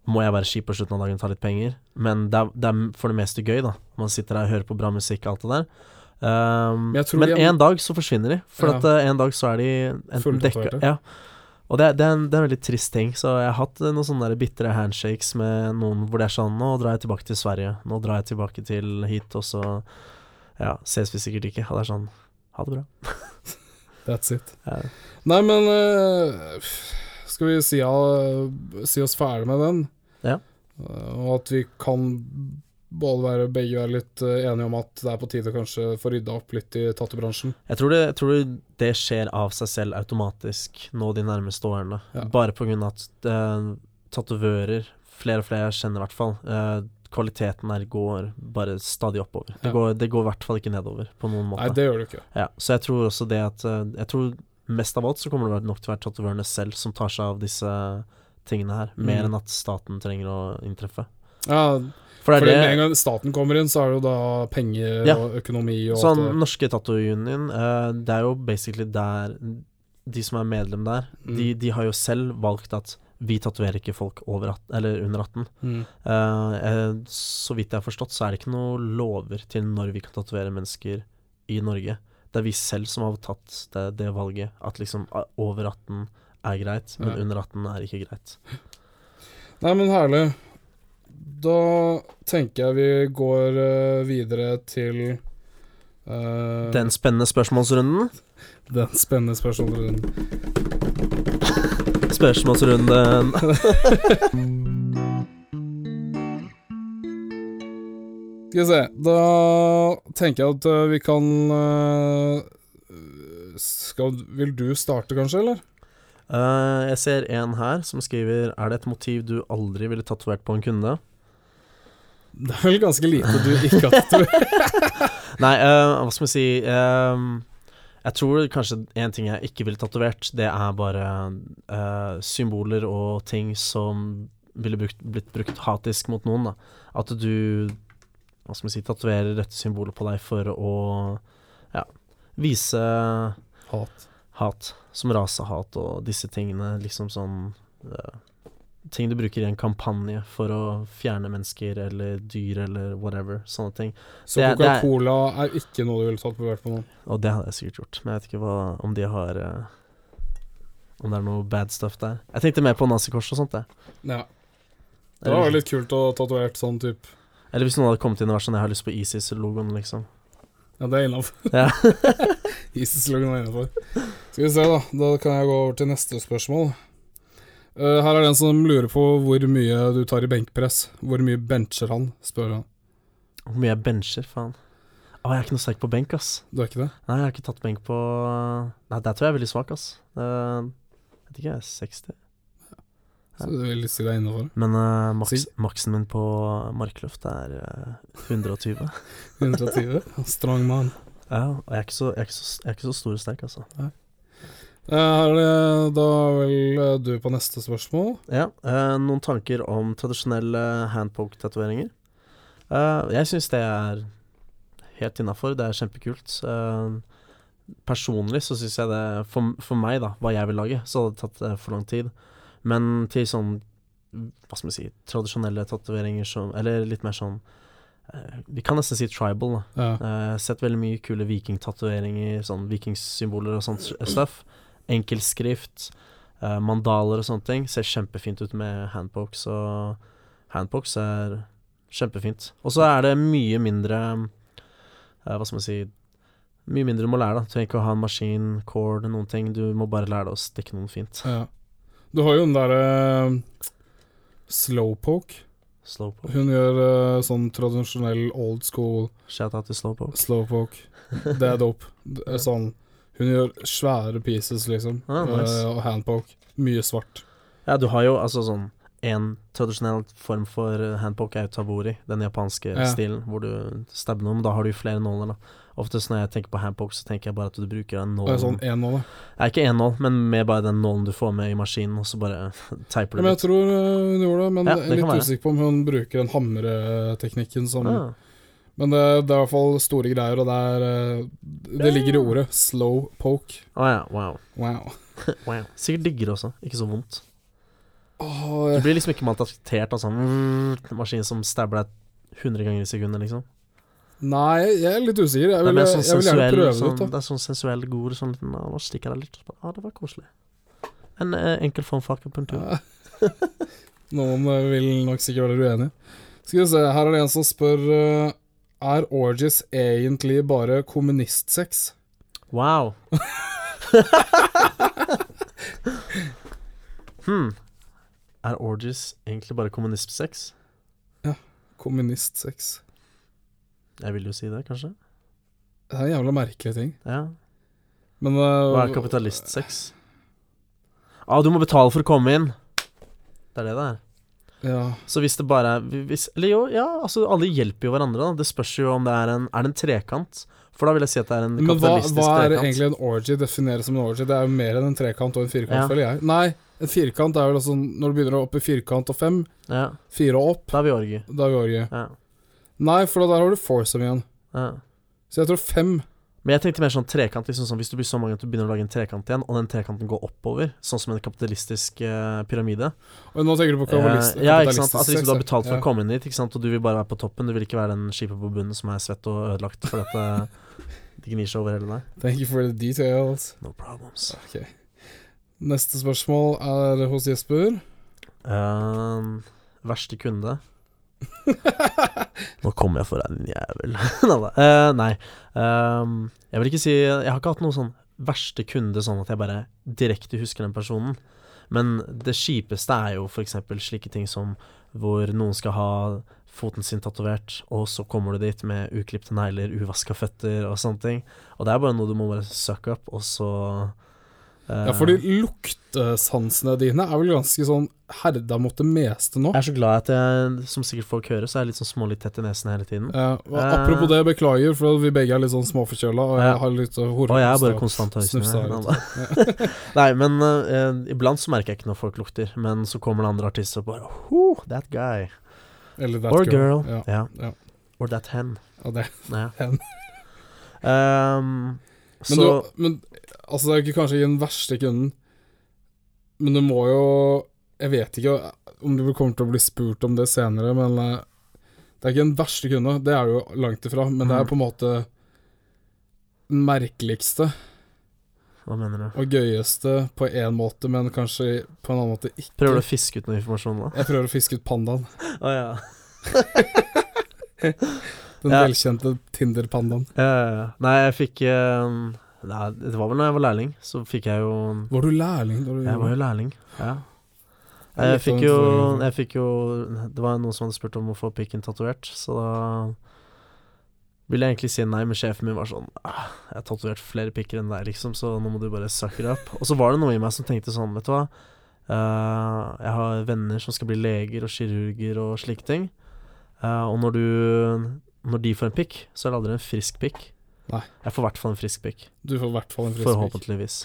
må jeg være kjip på slutten av dagen og ta litt penger. Men det er, det er for det meste gøy, da. Man sitter der og hører på bra musikk og alt det der. Um, Men men jeg- en dag så forsvinner de. For Ja. at uh, en dag så er de enten dekka. Ja. Og det, det, er en, det er en veldig trist ting. Så jeg har hatt noen sånne bitre handshakes med noen hvor det er sånn Nå drar jeg tilbake til Sverige. Nå drar jeg tilbake til hit, og så Ja, ses vi sikkert ikke. Og det er sånn Ha det bra. That's it. Ja. Nei, men uh, Skal vi si, uh, si oss ferdig med den? Ja. Uh, og at vi kan både være begge være litt eh, enige om at det er på tide kanskje få rydda opp litt i tattobransjen. Jeg tror, det, tror det skjer av seg selv automatisk nå de nærmeste årene. Ja. Bare av at eh, tatovører, flere og flere jeg kjenner i hvert fall, eh, kvaliteten her går bare stadig oppover. Det, Ja. går, det går i hvert fall ikke nedover på noen måte. Nei, det gjør det ikke. Ja, så jeg tror også det at eh, Jeg tror mest av alt så kommer det nok til å være tatovørene selv som tar seg av disse tingene her, mer Mm. enn at staten trenger å inntreffe. Ja, For det med en gang staten kommer inn, så er det jo da penger Ja. og økonomi og Sånn alt det Norske Tattoo Union, uh, det er jo basically der De som er medlem der, Mm. de, de har jo selv valgt at vi tatoverer ikke folk over 18, eller under 18. Mm. Eh, eh, så vidt jeg har forstått, så er det ikke noen lover til når vi kan tatovere mennesker i Norge. Det er vi selv som har tatt det, det valget, at liksom over 18 er greit, men Ja. under 18 er ikke greit. Nei, men herlig. Da tenker jeg vi går eh, videre til uh, Den spennende spørsmålsrunden. den spennende spørsmålsrunden. Spørsmålsrunden. Skal vi se Da tenker jeg at eh, vi kan skal, Vil du starte, kanskje, eller? Eh, jeg ser en her som skriver Er det et motiv du aldri ville tatovert på en kunde? Det er vel ganske lite du ikke har tatovert. Nei, uh, hva skal vi si eh, Jeg tror kanskje en ting jeg ikke ville tatovert, det er bare uh, symboler og ting som ville brukt, blitt brukt hatisk mot noen. da At du hva skal vi si, tatoverer dette symbolet på deg for å ja, vise Hat. Hat, som rasehat og disse tingene. Liksom sånn uh, Ting du bruker i en kampanje for å fjerne mennesker eller dyr eller whatever. Sånne ting. Så Det er- Coca-Cola er ikke noe du ville tatt på hvert fall? Og det hadde jeg sikkert gjort, men jeg vet ikke hva, om de har uh, Om det er noe bad stuff der. Jeg tenkte mer på nazikors og sånt, jeg. Ja. Det var litt kult å tatovere sånn type Eller hvis noen hadde kommet inn og vært sånn 'Jeg har lyst på ISIS-logoen', liksom. Ja, det er innafor. Ja. ISIS-loggen er innafor. Skal vi se, da. Da kan jeg gå over til neste spørsmål. Uh, her er det en som lurer på hvor mye du tar i benkpress. Hvor mye bencher han, spør han. Hvor mye jeg bencher, faen. Å, jeg er ikke noe sterk på benk, ass. Du er ikke det? Nei, jeg har ikke tatt benk på Nei, der tror jeg er veldig svak, ass. Uh, jeg vet ikke, jeg er 60. Så du vil si deg innafor? Men uh, maks, maksen min på markløft er uh, 120. 120? Strong man. Ja, og jeg er ikke så, jeg er ikke så, jeg er ikke så stor og sterk, altså. Eh, er det da vel eh, du på neste spørsmål. Ja, Uh, noen tanker om tradisjonelle handpoke-tatoveringer? Uh, jeg syns det er helt innafor. Det er kjempekult. Uh, personlig så syns jeg det for, for meg, da, hva jeg vil lage, så hadde det tatt eh, for lang tid. Men til sånn hva skal vi si tradisjonelle tatoveringer som Eller litt mer sånn eh, Vi kan nesten si tribal, da. Ja. Uh, sett veldig mye kule vikingtatoveringer, sånn vikingsymboler og sånt stuff. Enkelskrift, uh, mandaler og sånne ting. Ser kjempefint ut med handbox og handpokes er kjempefint. Og så er det mye mindre uh, Hva skal man si Mye mindre du må lære, da. Du trenger ikke å ha en maskin, cord, noen ting. Du må bare lære deg å stikke noen fint. ja. Du har jo den derre uh, slowpoke. Slowpoke. Hun gjør uh, sånn tradisjonell old school Shout out til slowpoke. slowpoke. Det er dope. Det er sånn Hun gjør svære pieces, liksom. Ah, nice. uh, og handpoke. Mye svart. Ja, du har jo altså sånn En tradisjonell form for eh, handpoke er jo tabori, den japanske Ja. stilen, hvor du stabber noe, men da har du flere nåler, da. Oftest når jeg tenker på handpoke, så tenker jeg bare at du bruker en nål. sånn én nål, da. Ikke én nål, men med bare den nålen du får med i maskinen, og så bare teiper du men jeg litt. tror hun gjorde det, men Ja, det litt være. usikker på om hun bruker den hamreteknikken som ja. Men det, det er i hvert fall store greier, og det er eh, Det ligger i ordet slow poke. Å ja, wow. Wow. wow. Sikkert digger også, ikke så vondt. Du blir liksom ikke maltraktert av sånn mm, maskin som stabber deg 100 ganger i sekundet, liksom. nei, jeg er litt usikker. Jeg Det er vil, sånn jeg vil gjerne prøve det sånn, ut. da det er sånn sensuell, god sånn liten «Å, Nå stikker jeg litt. Ja, det var koselig. En eh, enkel form for akupunktur. Ja. Noen eh, vil nok sikkert være uenig. Skal vi se, her er det en som spør eh, Er orgies egentlig bare kommunistsex? Wow. hmm. Er orgies egentlig bare kommunistsex? Kommunistsex. Jeg vil jo si det, kanskje. Det er en jævla merkelig ting. Ja. Men uh, Hva er kapitalistsex? Ah, du må betale for å komme inn. Det er det det er. Ja. Så hvis det bare er hvis, Eller jo, ja, altså alle hjelper jo hverandre, da. Det spørs jo om det er en Er det en trekant? For da vil jeg si at det er en Men hva, kapitalistisk hva er trekant. egentlig en orgy? Defineres som en orgy? Det er jo mer enn en trekant og en firkant, Ja. føler jeg. Nei, en firkant er vel altså Når du begynner opp i firkant og fem, Ja, fire og opp, da er vi orgie. da er vi orgi Ja. Nei, for der har du foursome igjen. ja. Så jeg tror fem Men jeg tenkte mer sånn trekant. Liksom sånn, hvis du blir så mange at du begynner å lage en trekant igjen, og den trekanten går oppover, sånn som en kapitalistisk uh, pyramide Og nå tenker du på kabalist, uh, Ja, ikke sant. Altså, kapitalistisk liksom du har betalt for ja. å komme inn dit, ikke sant? og du vil bare være på toppen. Du vil ikke være den skipet på bunnen som er svett og ødelagt for at eh, det gnir seg over hele deg. Thank you for the details. No problems. Ok. Neste spørsmål er hos Jesper. Um, verste kunde Nå kommer jeg for din jævel. Eh, nei. Um, jeg vil ikke si Jeg har ikke hatt noen sånn verste kunde sånn at jeg bare direkte husker den personen. Men det kjipeste er jo f.eks. slike ting som hvor noen skal ha foten sin tatovert, og så kommer du dit med uklipte negler, uvaska føtter og sånne ting. Og det er bare noe du må bare suck up, og så Ja, fordi luktesansene dine er vel ganske sånn herda mot det meste nå. Jeg er så glad at jeg, som sikkert folk hører, så er jeg litt sånn smålig tett i nesen hele tiden. Ja, apropos det, beklager, for vi begge er litt sånn småforkjøla, og jeg har litt uh, Og jeg er bare konstant snufsa Nei, men uh, iblant så merker jeg ikke når folk lukter, men så kommer det andre artister og bare Whoo, that guy. Eller that Or girl. Ja. Ja. Ja. Or that hen. ja, det. Ja. Hen. um, Men, så du, men altså, det er ikke kanskje ikke den verste kunden, men du må jo Jeg vet ikke om du kommer til å bli spurt om det senere, men eh, det er ikke den verste kunde, det er jo langt ifra, men det er Mhm. på en måte den merkeligste Hva mener du? og gøyeste på én måte, men kanskje på en annen måte ikke. Prøver du å fiske ut noe informasjon nå? Jeg prøver å fiske ut pandaen. Å ja. Den Ja. velkjente Tinder-pandaen. Ja, ja, ja. Nei, jeg fikk eh, Nei, det var vel når jeg var lærling, så fikk jeg jo Var du lærling da du Jeg var jo lærling, ja. Jeg fikk jo. Jeg fikk jo Det var noen som hadde spurt om å få pikken tatovert, så da ville jeg egentlig si nei, men sjefen min var sånn ah, 'Jeg har tatovert flere pikker enn deg, liksom, så nå må du bare suck it up'. Og så var det noe i meg som tenkte sånn, vet du hva uh, Jeg har venner som skal bli leger og kirurger og slike ting. Uh, og når du Når de får en pikk, så er det aldri en frisk pikk. Nei. Jeg får i hvert fall en frisk pikk. Du får i hvert fall en frisk. Forhåpentligvis.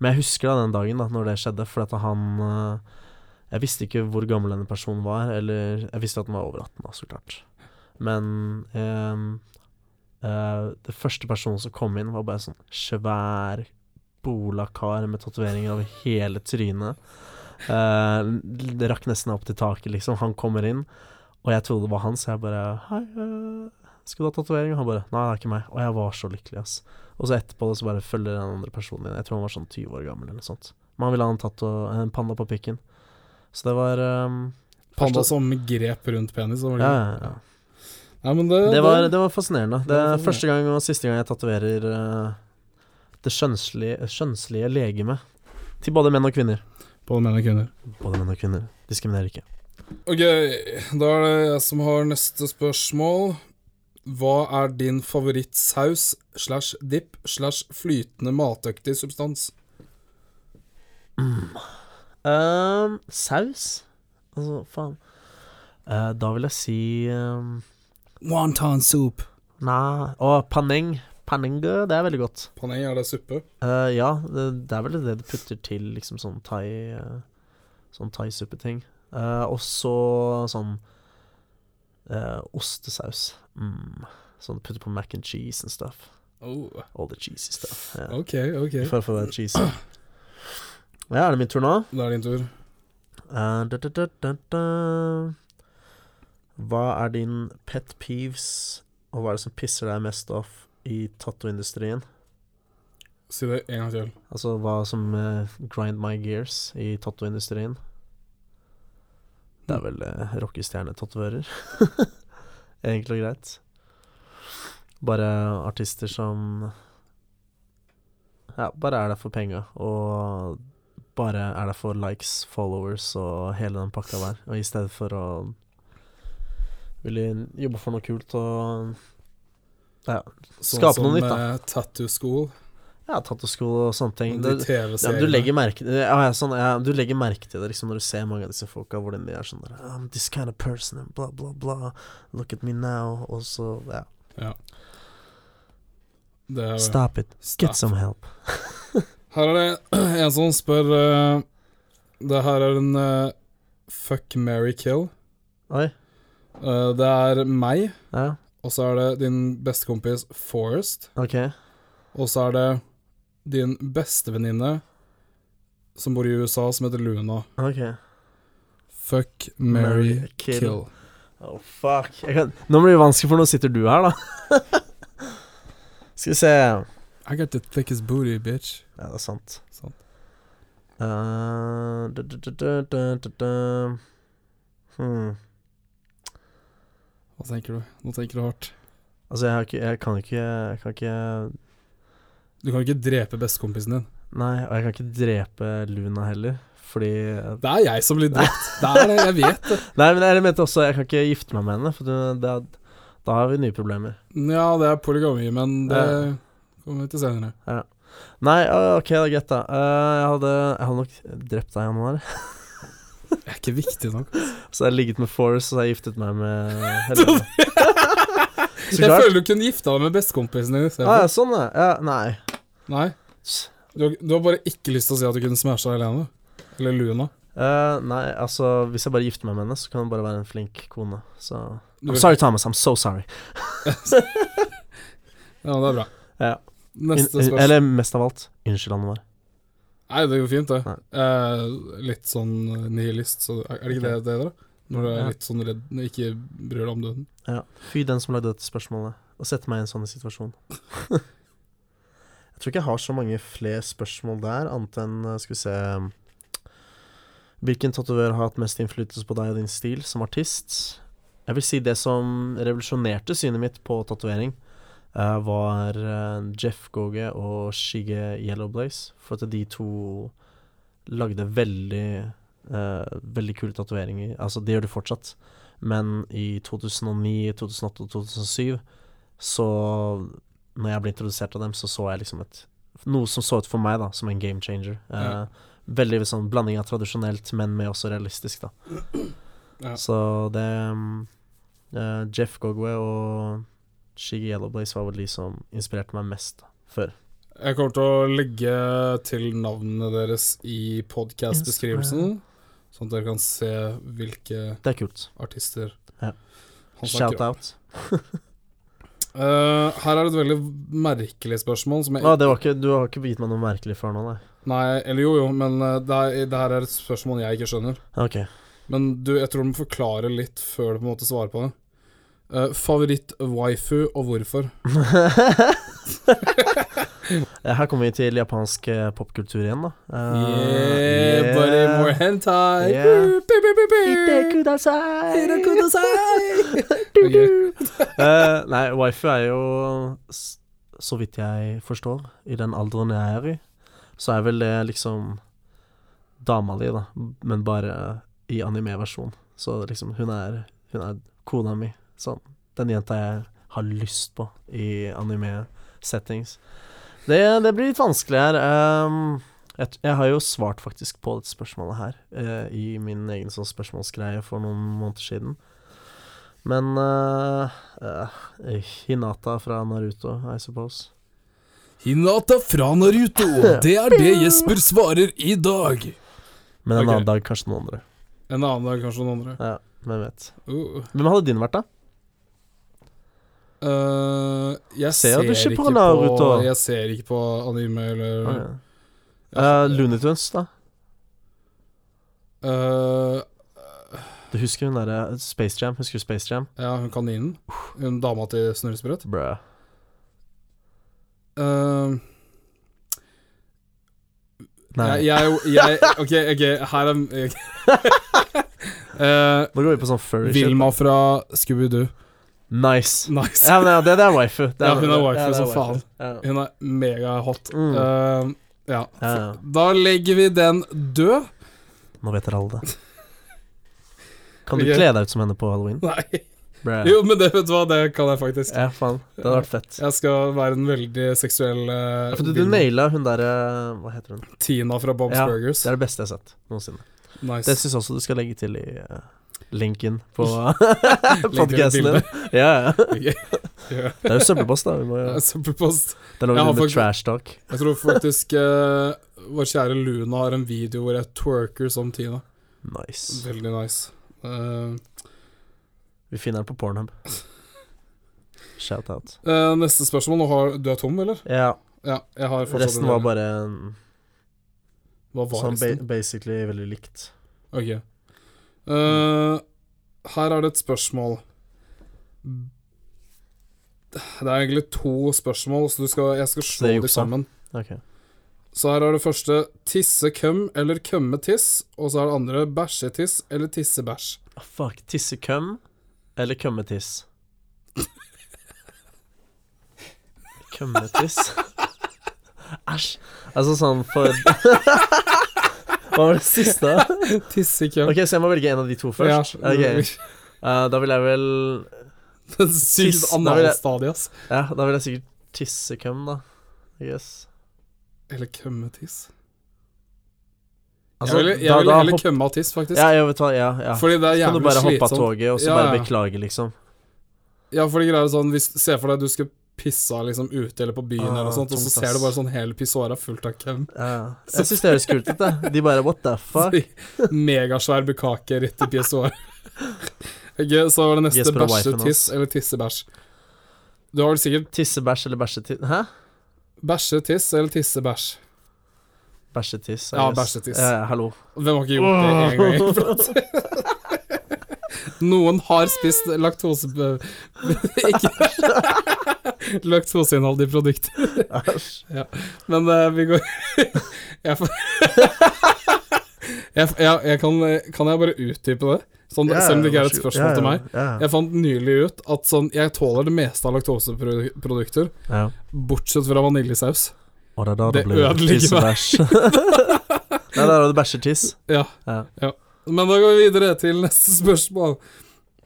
Men jeg husker da den dagen da Når det skjedde, for at han eh, Jeg visste ikke hvor gammel denne personen var, eller Jeg visste at den var over 18, da, så klart. Men eh, eh, det første personen som kom inn, var bare sånn svær bola-kar med tatoveringer over hele trynet. Eh, det rakk nesten opp til taket, liksom. Han kommer inn, og jeg trodde det var han, så jeg bare Hei, eh, skal du ha tatovering? Og han bare Nei, det er ikke meg. Og jeg var så lykkelig, ass. Og så etterpå det så bare følger den andre personen inn. Jeg tror han var sånn 20 år gammel eller noe sånt. Men han ville ha en, tato, en panda på pikken. Så det var um, Panda første- som grep rundt penis. var det ja, ja, ja. Nei, men det, Det var, det var fascinerende. Det Det er første gang og siste gang jeg tatoverer uh, det skjønnslige, skjønnslige legemet. Til både menn og kvinner. Både menn og kvinner. Både menn og kvinner. Diskriminerer ikke. Ok, da er det jeg som har neste spørsmål. Hva er din favorittsaus slash dip slash flytende matøktig substans? Ehm, saus? Altså, faen. uh, da vil jeg si um, Wonton soup. Nei Og paneng. Panning, det er veldig godt. Paneng, er det suppe? Uh, ja, det, det er vel det du putter til liksom sånn thai uh, Sånn thaisuppeting. Uh, og så sånn uh, ostesaus. Mm. Sånn putter på mac and cheese and stuff. Oh, All the cheesy stuff. Yeah. ok, ok. For å få det cheesy. Ja, er det min tur nå? Da er det din tur. Uh, da, da, da. Hva er din pet peeves, og hva er det som pisser deg mest off i tattoindustrien? Si det en gang til. Altså hva som uh, grind my gears i tattoindustrien? Det er vel uh, rockestjernetatoverer. Enkelt og greit. Bare artister som Ja, bare er der for penga, og bare er der for likes, followers og hele den pakka der. Og i stedet for å ville jobbe for noe kult og ja, Sånn Skape sånn noe nytt, da. Sånn som Tattoo School. Ja tattosko og sånne ting. De Ja, du legger merke ja, sånn, ja, Du legger merke til det liksom når du ser mange av disse folka, hvordan de er sånn der I'm this kind of person, bla, blah, blah, blah. Look at me now. Og så Ja. Ja. Er, Stop it. Get some help. Her er det en som spør uh, Det her er en uh, fuck, marry, kill. Oi. Uh, det er meg, Ja, og så er det din bestekompis Forrest. OK. Og så er det din bestevenninne som bor i USA, som heter Luna. ok Fuck, marry, kill. kill. Oh, fuck. Kan, nå blir det vanskelig, for nå sitter du her, da. Skal vi se I got the thickest booty, bitch. Ja, det er sant. Sant. Uh, da, da, da. Hmm. Hva tenker du? Nå tenker du hardt. Altså, jeg, ikke, jeg kan ikke Jeg kan ikke Du kan ikke drepe bestekompisen din. Nei, og jeg kan ikke drepe Luna heller, fordi Det er jeg som blir drept. Det er det, jeg vet det. Nei, men jeg mente også Jeg kan ikke gifte meg med henne, for det, det, da har vi nye problemer. Ja, det er polygami, men det Ja. kommer vi til senere. Nei, ah, ok, det er greit, da. Eh, jeg, hadde, jeg hadde nok drept deg, i Januar. Det er ikke viktig nok. Så jeg har ligget med Forrest, og så jeg giftet meg med Helene. Så Jeg føler du kunne gifta deg med bestekompisen din. Ah, ja, sånn, ja. ja. Nei. Nei, du har, du har bare ikke lyst til å si at du kunne smasha Helene. Eller Luna. Uh, nei, altså Hvis jeg bare gifter meg med henne, så kan hun bare være en flink kone. Så I'm sorry, Thomas. I'm so sorry. Ja, det er bra. Ja. Neste In- spørsmål. eller mest av alt, unnskyld, Januar. Nei, det går fint, det. Eh, litt sånn nihilist, så er det ikke det det da? Når du er litt sånn redd, ikke bryr deg om døden. Ja. Fy den som lagde dette spørsmålet, og sette meg i en sånn situasjon. jeg tror ikke jeg har så mange flere spørsmål der, annet enn eh, Skal vi se Hvilken tatovør har hatt mest innflytelse på deg og din stil som artist? Jeg vil si det som revolusjonerte synet mitt på tatovering, eh, var eh, Jeff Goge og Shige Yellowblaze. For at de to lagde veldig Uh, Veldig kule tatoveringer. Altså, det gjør de fortsatt. Men i 2009, 2008 og 2007 så Når jeg ble introdusert av dem, så så jeg liksom et Noe som så ut for meg da som en game changer. Eh, Ja. Veldig sånn blanding av tradisjonelt, men med også realistisk, da. Ja. Så det mm, eh, Jeff Gogwe og Shiggy Yellowblaze var vel de som inspirerte meg mest da, før. Jeg kommer til å legge til navnene deres i podcast-beskrivelsen, sånn at dere kan se hvilke er artister han snakker om. out. Eh, her er det et veldig merkelig spørsmål som jeg Nei, det var ikke, du har ikke gitt meg noe merkelig før nå, nei? Nei, eller jo, jo, men eh, det, er, det her er et spørsmål jeg ikke skjønner. Okay. Men du, jeg tror du må forklare litt før du på en måte svarer på det. Uh, Favoritt-waifu, og hvorfor? Her kommer vi til japansk eh, popkultur igjen, da. Eh, yeah, buddy, more hentai! Yeah. Bi. Kudasai! Ite kudasai! Eh, nei, wifi er jo, så vidt jeg forstår, i den alderen jeg er i, så er vel det liksom dama di, da, men bare i anime-versjon. Så liksom, hun er, hun er kona mi. Sånn. Den jenta jeg har lyst på i anime-settings. Det, det blir litt vanskelig her. Ehm, jeg, jeg har jo svart faktisk på dette spørsmålet her uh, i min egen sånn spørsmålsgreie for noen måneder siden. Men uh, uh, Hinata fra Naruto, I suppose. Hinata fra Naruto, det er det Jesper svarer i dag. Men en okay. annen dag kanskje noen andre. En annen dag kanskje noen andre. Ja, hvem vet. Uh. Hvem hadde din vært, da? Jeg Ser ser, ikke ikke på på Naruto? Jeg ser ikke på anime eller Okay. Uh, Looney Tunes, da? Uh, Du husker hun derre Space Jam? Husker du Space Jam? ja, hun kaninen. Hun dama til Snurresprøtt. Bruh. Uh, Nei. jeg, jeg, jeg Ok, ok, her er Eh, Nå går vi på sånn furry. Vilma fra Scooby-Doo. Nice. Nice. Ja, men ja, det, det er waifu. Det Ja, hun er waifu som faen. Ja. Hun er megahot. Mm. Uh, ja. Da legger vi den død. Nå vet dere alle det. Kan du Ok. kle deg ut som henne på halloween? Nei. Bra. Jo, men det vet du hva, det kan jeg faktisk. Ja, faen. Det hadde vært fett. Jeg skal være en veldig seksuell uh, Ja, For du, du naila hun derre Hva heter hun? Tina fra Bob's Ja, Burgers. Det er det beste jeg har sett noensinne. Nice. Det syns også du skal legge til i uh, linken på podkasten din. Ja, ja. Det er jo søppelpost, da. Må Ja, Søppelpost. Det er noe med trash talk. Jeg tror faktisk uh, vår kjære Luna har en video hvor jeg twerker som Tina. Nice. Veldig nice. Uh, Vi finner den på Pornhub. Shout out. Uh, neste spørsmål. Har, du er tom, eller? Ja, Ja, jeg har fortsatt resten var bare en, Hva var sånn ba basically veldig likt. Ok. Eh, her er det et spørsmål. Det er egentlig to spørsmål, så du skal, jeg skal slå dem sammen. Okay. Så her er det første tisse køm eller kømme tiss, og så er det andre bæsje tiss eller tisse bæsj. Oh, fuck. Tissekøm eller kømmetiss? Kømmetiss? Æsj. Altså sånn for Hva var det siste? Tisse køm. Ok, så jeg må velge en av de to først? Ja, Okay. Uh, da vil jeg vel Sykt analstadie, ass. Ja, da vil jeg sikkert tissekøm, da. Yes. Eller kømmetiss. Altså, jeg ville, jeg da- ville da heller hopp- kømme av tiss, faktisk. Ja, jeg vet hva, ja, ja. Fordi det er jævlig Så kan du bare hoppe av toget, og så Ja, bare ja. beklage, liksom. Ja, for det greia er sånn hvis, Se for deg du skal pisse liksom ute eller på byen, Ah, eller sånt, og så ser du bare sånn hele pissoaret fullt av køm. Ja. Jeg syns det høres kult ut, det. De bare what the fuck? Megasvær bukake rett i pissoaret. Ok, så var det neste bæsjetiss bæsje-tiss eller tisse-bæsj. Du har vel sikkert Tissebæsj eller bæsjetiss? Hæ? bæsje, tiss eller tisse-bæsj. Bæsjetiss. Ja, bæsjetiss. Ja, ja, hallo. Hvem har ikke gjort det en gang? Noen har spist laktose... Ikke i produkter. Æsj. Men uh, vi går jeg, får- jeg, jeg, jeg kan, kan jeg bare utdype det? Sånn, yeah, selv om det ikke er et spørsmål yeah, til meg. Yeah. Jeg fant nylig ut at sånn Jeg tåler det meste av laktoseprodukter, bortsett fra vaniljesaus. Og det er da Det det blir meg. bæsj. Nei, da er det bæsjetiss. Ja. Ja. Men da går vi videre til neste spørsmål.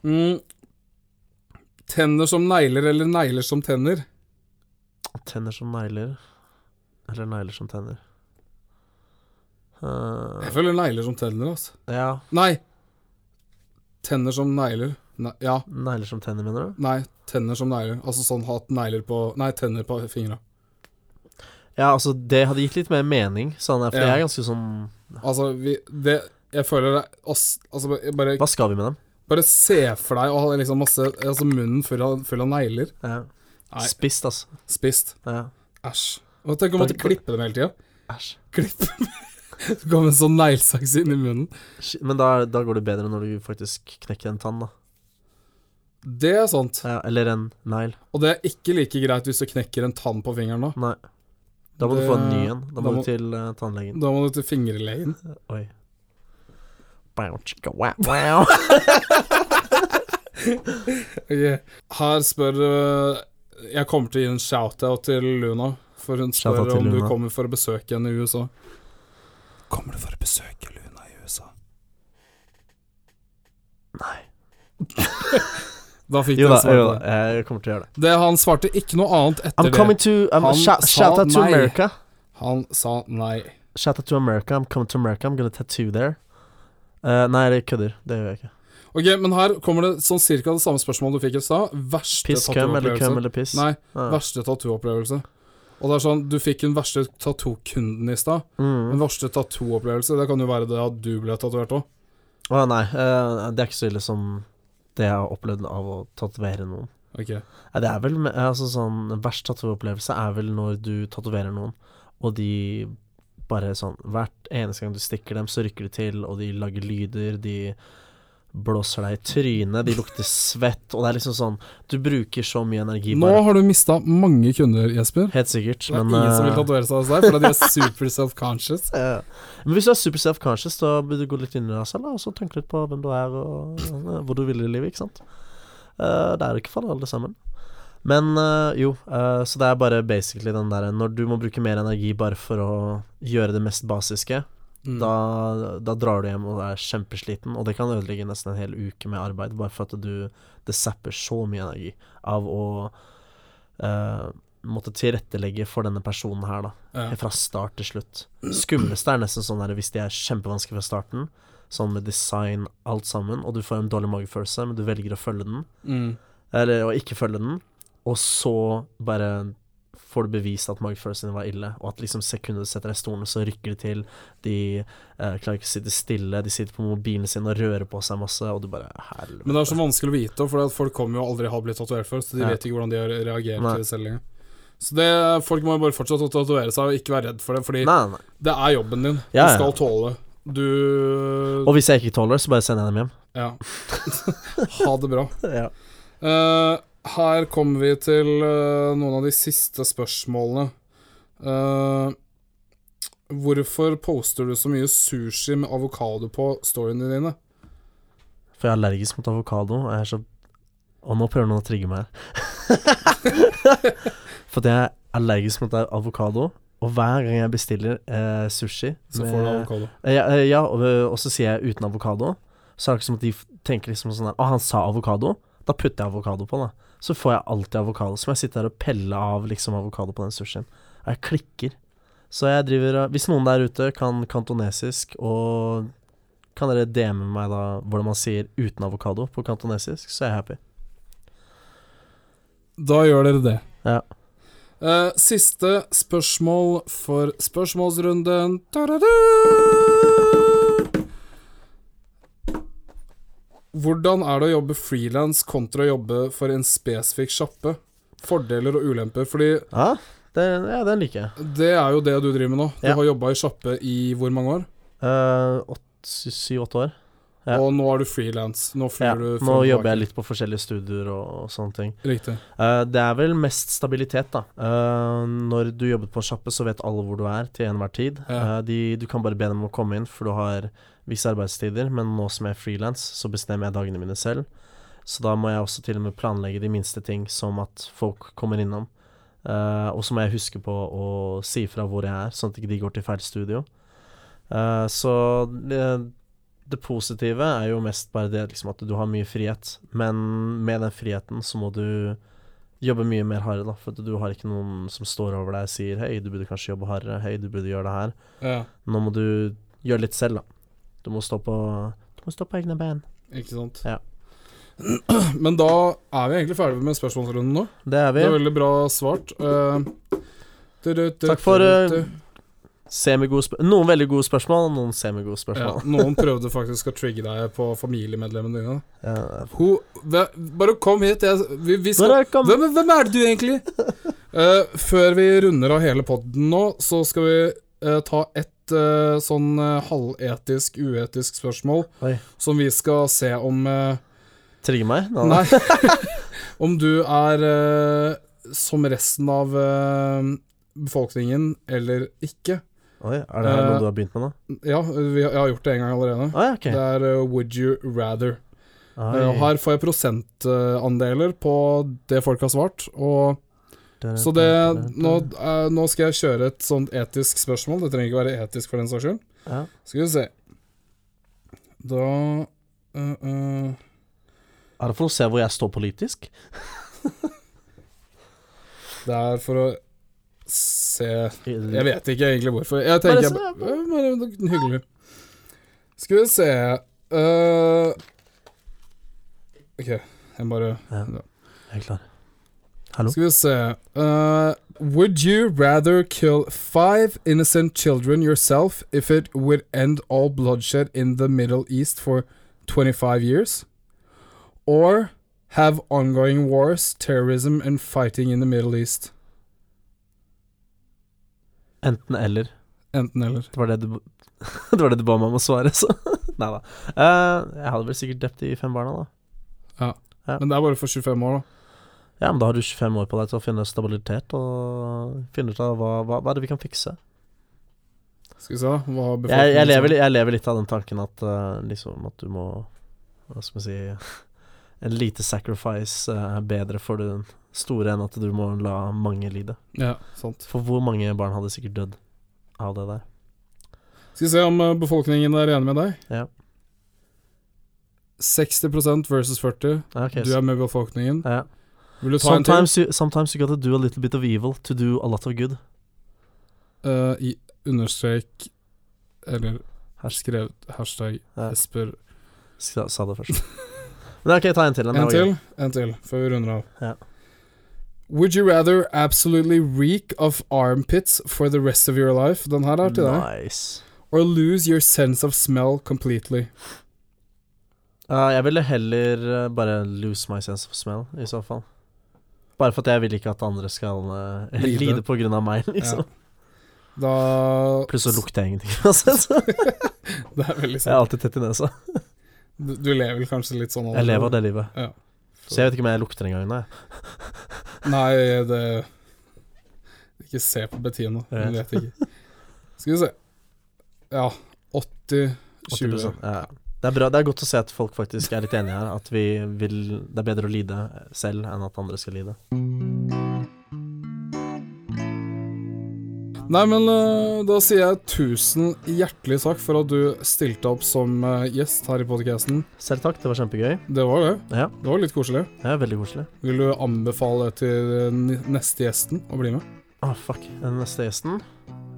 Mm. Tenner som negler eller negler som tenner? Tenner som negler. Eller negler som tenner. Eh, Jeg føler negler som tenner, altså. ja. Nei. Tenner som negler. Ne ja. Negler som tenner, mener du? Nei, tenner som negler. Altså sånn hatt negler på Nei, tenner på fingra. Ja, altså, det hadde gitt litt mer mening, sånn, for det Ja. er ganske sånn Altså, vi Det Jeg føler det oss Altså, bare, Hva skal vi med dem? bare se for deg å ha liksom masse Altså munnen full av, full av negler. Ja. Nei. Spist, altså. Spist. Ja. Æsj. Og Tenk å måtte klippe dem hele tida. Æsj. Klippe Du kommer en sånn neglesaks inn i munnen. Men da, da går det bedre når du faktisk knekker en tann, da. Det er sant. Ja, eller en negl. Og det er ikke like greit hvis du knekker en tann på fingeren da. Nei. Da må Det- du få en ny en. Da da må du til uh, tannlegen. Da må du til fingerlegen. Oi. Bow, chicka, wow, wow. Ok. Her spør øh, Jeg kommer til å gi en shout-out til Luna. For hun spør om Luna. du kommer for å besøke henne i USA. Kommer du for å besøke Luna i USA? Nei. Da fikk Jo du da, jo da, jeg kommer til å gjøre det. det. Han svarte ikke noe annet etter I'm coming det. to um, Han shout, sa shout out to nei. America. Han sa nei. Shout out to America. I'm coming to America. I'm gonna tattoo there. Uh, nei, det kødder. Det gjør jeg ikke. Ok, men her kommer det sånn cirka det samme spørsmålet du fikk i stad. Verste tattoo-opplevelse. eller piss? Nei, Ah. verste tattoo-opplevelse. Og det er sånn, du fikk den verste tattoo-kunden i stad. Mm. Den verste tattoo-opplevelse, det kan jo være det at du ble tatovert òg. Å nei, eh, det er ikke så ille som det jeg har opplevd av å tatovere noen. Ok. Nei, det er vel altså sånn Verst tattoo-opplevelse er vel når du tatoverer noen, og de bare sånn Hvert eneste gang du stikker dem, så rykker de til, og de lager lyder, de blåser deg i trynet, de lukter svett, og det er liksom sånn Du bruker så mye energi Nå bare. har du mista mange kunder, Jesper. Helt sikkert, Det er men ingen som vil eh, tatovere seg hos deg, fordi de er super self-conscious. Ja. Men hvis du er super self-conscious, da bør du gå litt inn i deg selv og så tenke litt på hvem du er og hvor du vil i livet, ikke sant. Eh, det er jo ikke for alle sammen. Men eh, jo, så det er bare basically den derre Når du må bruke mer energi bare for å gjøre det mest basiske, Mm. da, da drar du hjem og er kjempesliten, og det kan ødelegge nesten en hel uke med arbeid, bare for at du Det zapper så mye energi av å uh, måtte tilrettelegge for denne personen her, da Ja. fra start til slutt. Skumleste er nesten sånn der hvis de er kjempevanskelig fra starten, sånn med design, alt sammen, og du får en dårlig magefølelse, men du velger å følge den, Mm. eller å ikke følge den, og så bare får du bevist at magefølelsen din var ille, og at liksom sekundet du setter deg i stolen, så rykker de til, de eh, klarer ikke å sitte stille, de sitter på mobilen sin og rører på seg masse, og du bare helvete. Men det er så vanskelig å vite, for folk kommer jo aldri har blitt tatovert før, så de Ja. vet ikke hvordan de har reagert Nei. til selv lenger. Så det, folk må jo bare fortsette å tatovere seg og ikke være redd for det, fordi Nei, nei. det er jobben din. Ja, du skal tåle. Du Og hvis jeg ikke tåler det, så bare sender jeg dem hjem. Ja. ha det bra. ja. Eh, her kommer vi til uh, noen av de siste spørsmålene. Uh, hvorfor poster du så mye sushi med avokado på storyene dine? For jeg er allergisk mot avokado, og jeg er så Og nå prøver noen å trigge meg. For jeg er allergisk mot avokado, og hver gang jeg bestiller eh, sushi Så får du avokado. Eh, Ja, ja og, og så sier jeg uten avokado, så er det ikke som at de tenker liksom sånn her Å, han sa avokado? Da putter jeg avokado på, da. Så får jeg alltid avokado. Så må jeg sitte her og pelle av liksom avokado på den sushien. Og jeg klikker. Så jeg driver Hvis noen der ute kan kantonesisk, og kan dere DM meg da hvordan man sier uten avokado på kantonesisk, så er jeg happy. Da gjør dere det. Ja. Uh, siste spørsmål for spørsmålsrunden. Ta-da-da! Hvordan er det å jobbe frilans kontra å jobbe for en spesifikk sjappe? Fordeler og ulemper, fordi Ja, det, ja, den liker jeg. det er jo det du driver med nå. Du Ja. har jobba i sjappe i hvor mange år? Uh, Syv-åtte år. Ja. Og nå er du frilans. Nå Ja, nå jobber jeg litt på forskjellige studier og, og sånne ting. Riktig. Uh, det er vel mest stabilitet, da. Uh, når du jobber på en sjappe, så vet alle hvor du er til enhver tid. Ja. Uh, de, du kan bare be dem om å komme inn, for du har visse arbeidstider. Men nå som jeg er frilans, så bestemmer jeg dagene mine selv. Så da må jeg også til og med planlegge de minste ting, som at folk kommer innom. Uh, og så må jeg huske på å si fra hvor jeg er, sånn at ikke de går til feil studio. Uh, så det, det positive er jo mest bare det liksom at du har mye frihet, men med den friheten så må du jobbe mye mer hardere, da. For du har ikke noen som står over deg og sier 'hei, du burde kanskje jobbe hardere', 'hei, du burde gjøre det her'. Ja, Nå må du gjøre litt selv, da. Du må stå på Du må stå på egne ben. ikke sant. Ja. Men da er vi egentlig ferdige med spørsmålsrunden nå. Det er vi. Det er veldig bra svart. Eh, Takk for uh, Noen veldig gode spørsmål, noen semigode ja. Noen prøvde faktisk å trigge deg på familiemedlemmene dine. Ja. Ho, bare kom hit. Jeg, vi, vi skal, hvem, hvem er det du egentlig? Uh, før vi runder av hele podden nå, så skal vi ta ta et uh, sånn eh, halvetisk, uetisk spørsmål Oi. som vi skal se om uh, Trigger meg? Nå, Nei. om du er uh, som resten av befolkningen eller ikke. Oi, er det noe du har begynt med nå? Ja, vi, jeg har gjort det en gang allerede. Oi, okay. Det er Would you rather. Her får jeg prosentandeler på det folk har svart. Og Så det nå, eh, nå skal jeg kjøre et sånt etisk spørsmål. Det trenger ikke være etisk for den saks skyld. ja. Skal vi se Da uh, uh. Er det for å se hvor jeg står politisk? Det er for å se Jeg vet ikke egentlig hvorfor. Jeg tenker bare, bare Hyggelig. Skal vi se uh, OK, jeg bare Ja. Jeg er klar. Hallo? Skal vi se uh, Would you rather kill five innocent children yourself if it would end all bloodshed in the Middle East for 25 years? Or have ongoing wars, terrorism and fighting in the Middle East? Enten eller. Enten eller. Det var det du Det var det du ba meg om å svare, så Nei da. Uh, jeg hadde vel sikkert drept de fem barna, da. Ja. Men det er bare for 25 år, da. Ja, men da har du 25 år på deg til å finne stabilitet og finne ut av hva, hva, hva er det vi kan fikse. Skal vi se. Hva Jeg, jeg, lever, jeg lever litt av den tanken at uh, liksom at du må Hva skal vi si En lite sacrifice eh, er bedre for den store enn at du må la mange lide. Ja, sant. For hvor mange barn hadde sikkert dødd av det der? Skal vi se om eh, befolkningen er enig med deg. Ja. 60% versus 40. Ja, okay, Du er med befolkningen. ja. Vil du ta en til? Sometimes you, sometimes you gotta do a little bit of evil to do a lot of good. Uh, I understrek Eller skrev hashtag Ja. Esper Sa, sa det først. Men ok, ta en til. En til, en til, før vi runder av. Ja. Would you rather absolutely reek of armpits for the rest of your life? Den her er til deg. Nice. Or lose your sense of smell completely? Uh, jeg ville heller eh, bare lose my sense of smell, i så fall. Bare for at jeg vil ikke at andre skal uh, Lide. lide på grunn av meg, liksom. Da Pluss så lukter jeg ingenting uansett. Det er veldig sant. Jeg er alltid tett i nesa. Du, du lever vel kanskje litt sånn Jeg lever det livet. Ja. Så jeg vet ikke om jeg lukter engang. Nei. Nei, det Ikke se på Bettina. Hun Ja. vet ikke. Skal vi se. Ja, 80 20. 80%. Ja. Det er bra, det er godt å se at folk faktisk er litt enige her. At vi vil Det er bedre å lide selv enn at andre skal lide. Nei, men eh, da sier jeg tusen hjertelig takk for at du stilte opp som eh, gjest her i podcasten. Selv takk, det var kjempegøy. Det var det. Ja, Det var litt koselig. det er veldig koselig. Vil du anbefale det til neste gjesten å bli med? Å, fuck. Den neste gjesten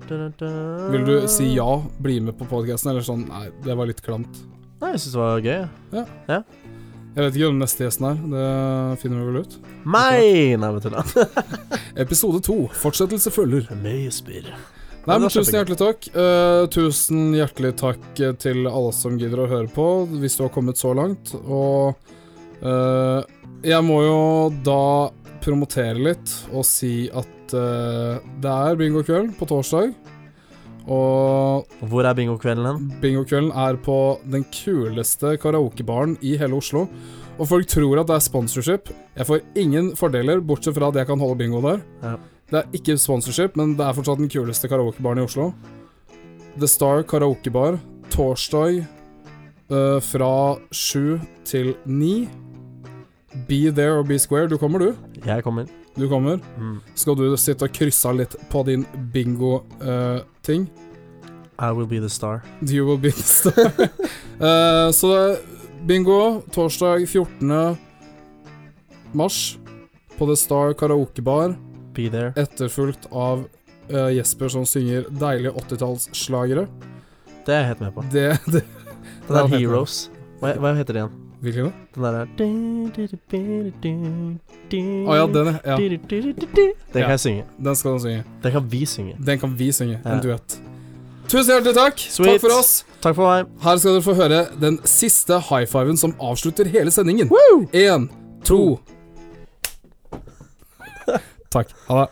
Da-da-da. Vil du si ja, bli med på podcasten, eller sånn nei, det var litt klamt? Nei, jeg syns det var gøy. Jeg vet ikke hvem neste gjesten er, det finner vi vel ut. Meg! Nei, vet du hva. Episode to, fortsettelse følger. Mye spirr. Nei, men Tusen hjertelig takk. Uh, tusen hjertelig takk eh, til alle som gidder å høre på, hvis du har kommet så langt. Og uh, jeg må jo da promotere litt og si at uh, det er bingokveld på torsdag. Og Hvor er bingokvelden hen? bingokvelden er på den kuleste karaokebaren i hele Oslo. Og folk tror at det er sponsorship. Jeg får ingen fordeler, bortsett fra at jeg kan holde bingo der. Ja. Det er ikke sponsorship, men det er fortsatt den kuleste karaokebaren i Oslo. The Star karaokebar, torsdag uh, fra sju til ni. Be there or be square. Du kommer, du. Jeg kommer. Du kommer. Mm. Skal du sitte og krysse litt på din bingo-ting? I will be the star. You will be the star. uh, så det bingo torsdag 14. mars på The Star karaokebar, Be there. etterfulgt av uh, Jesper som synger deilige 80-tallsslagere. Det er jeg helt med på. Det, det Det er. Heroes. Hva, hva heter det igjen? Hvilken da? Den derre Å ja, den, ja. Den kan Ja. jeg synge. Den skal du synge. Den kan vi synge. Den kan vi synge. Ja. En duett. Tusen hjertelig takk. Sweet. Takk for oss. Takk for meg. Her skal dere få høre den siste high fiven som avslutter hele sendingen. Én, to Takk. Ha det.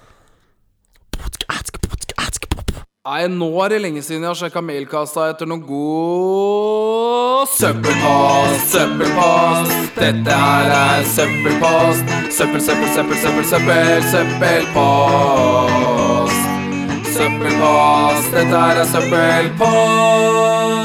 Nei, nå er det lenge siden jeg har sjekka mailkassa etter noe god søppelpost, søppelpost. Dette her er søppelpost. Søppel, søppel, søppel, søppel, søppel, søppelpost. Søppelpost, dette her er søppelpost.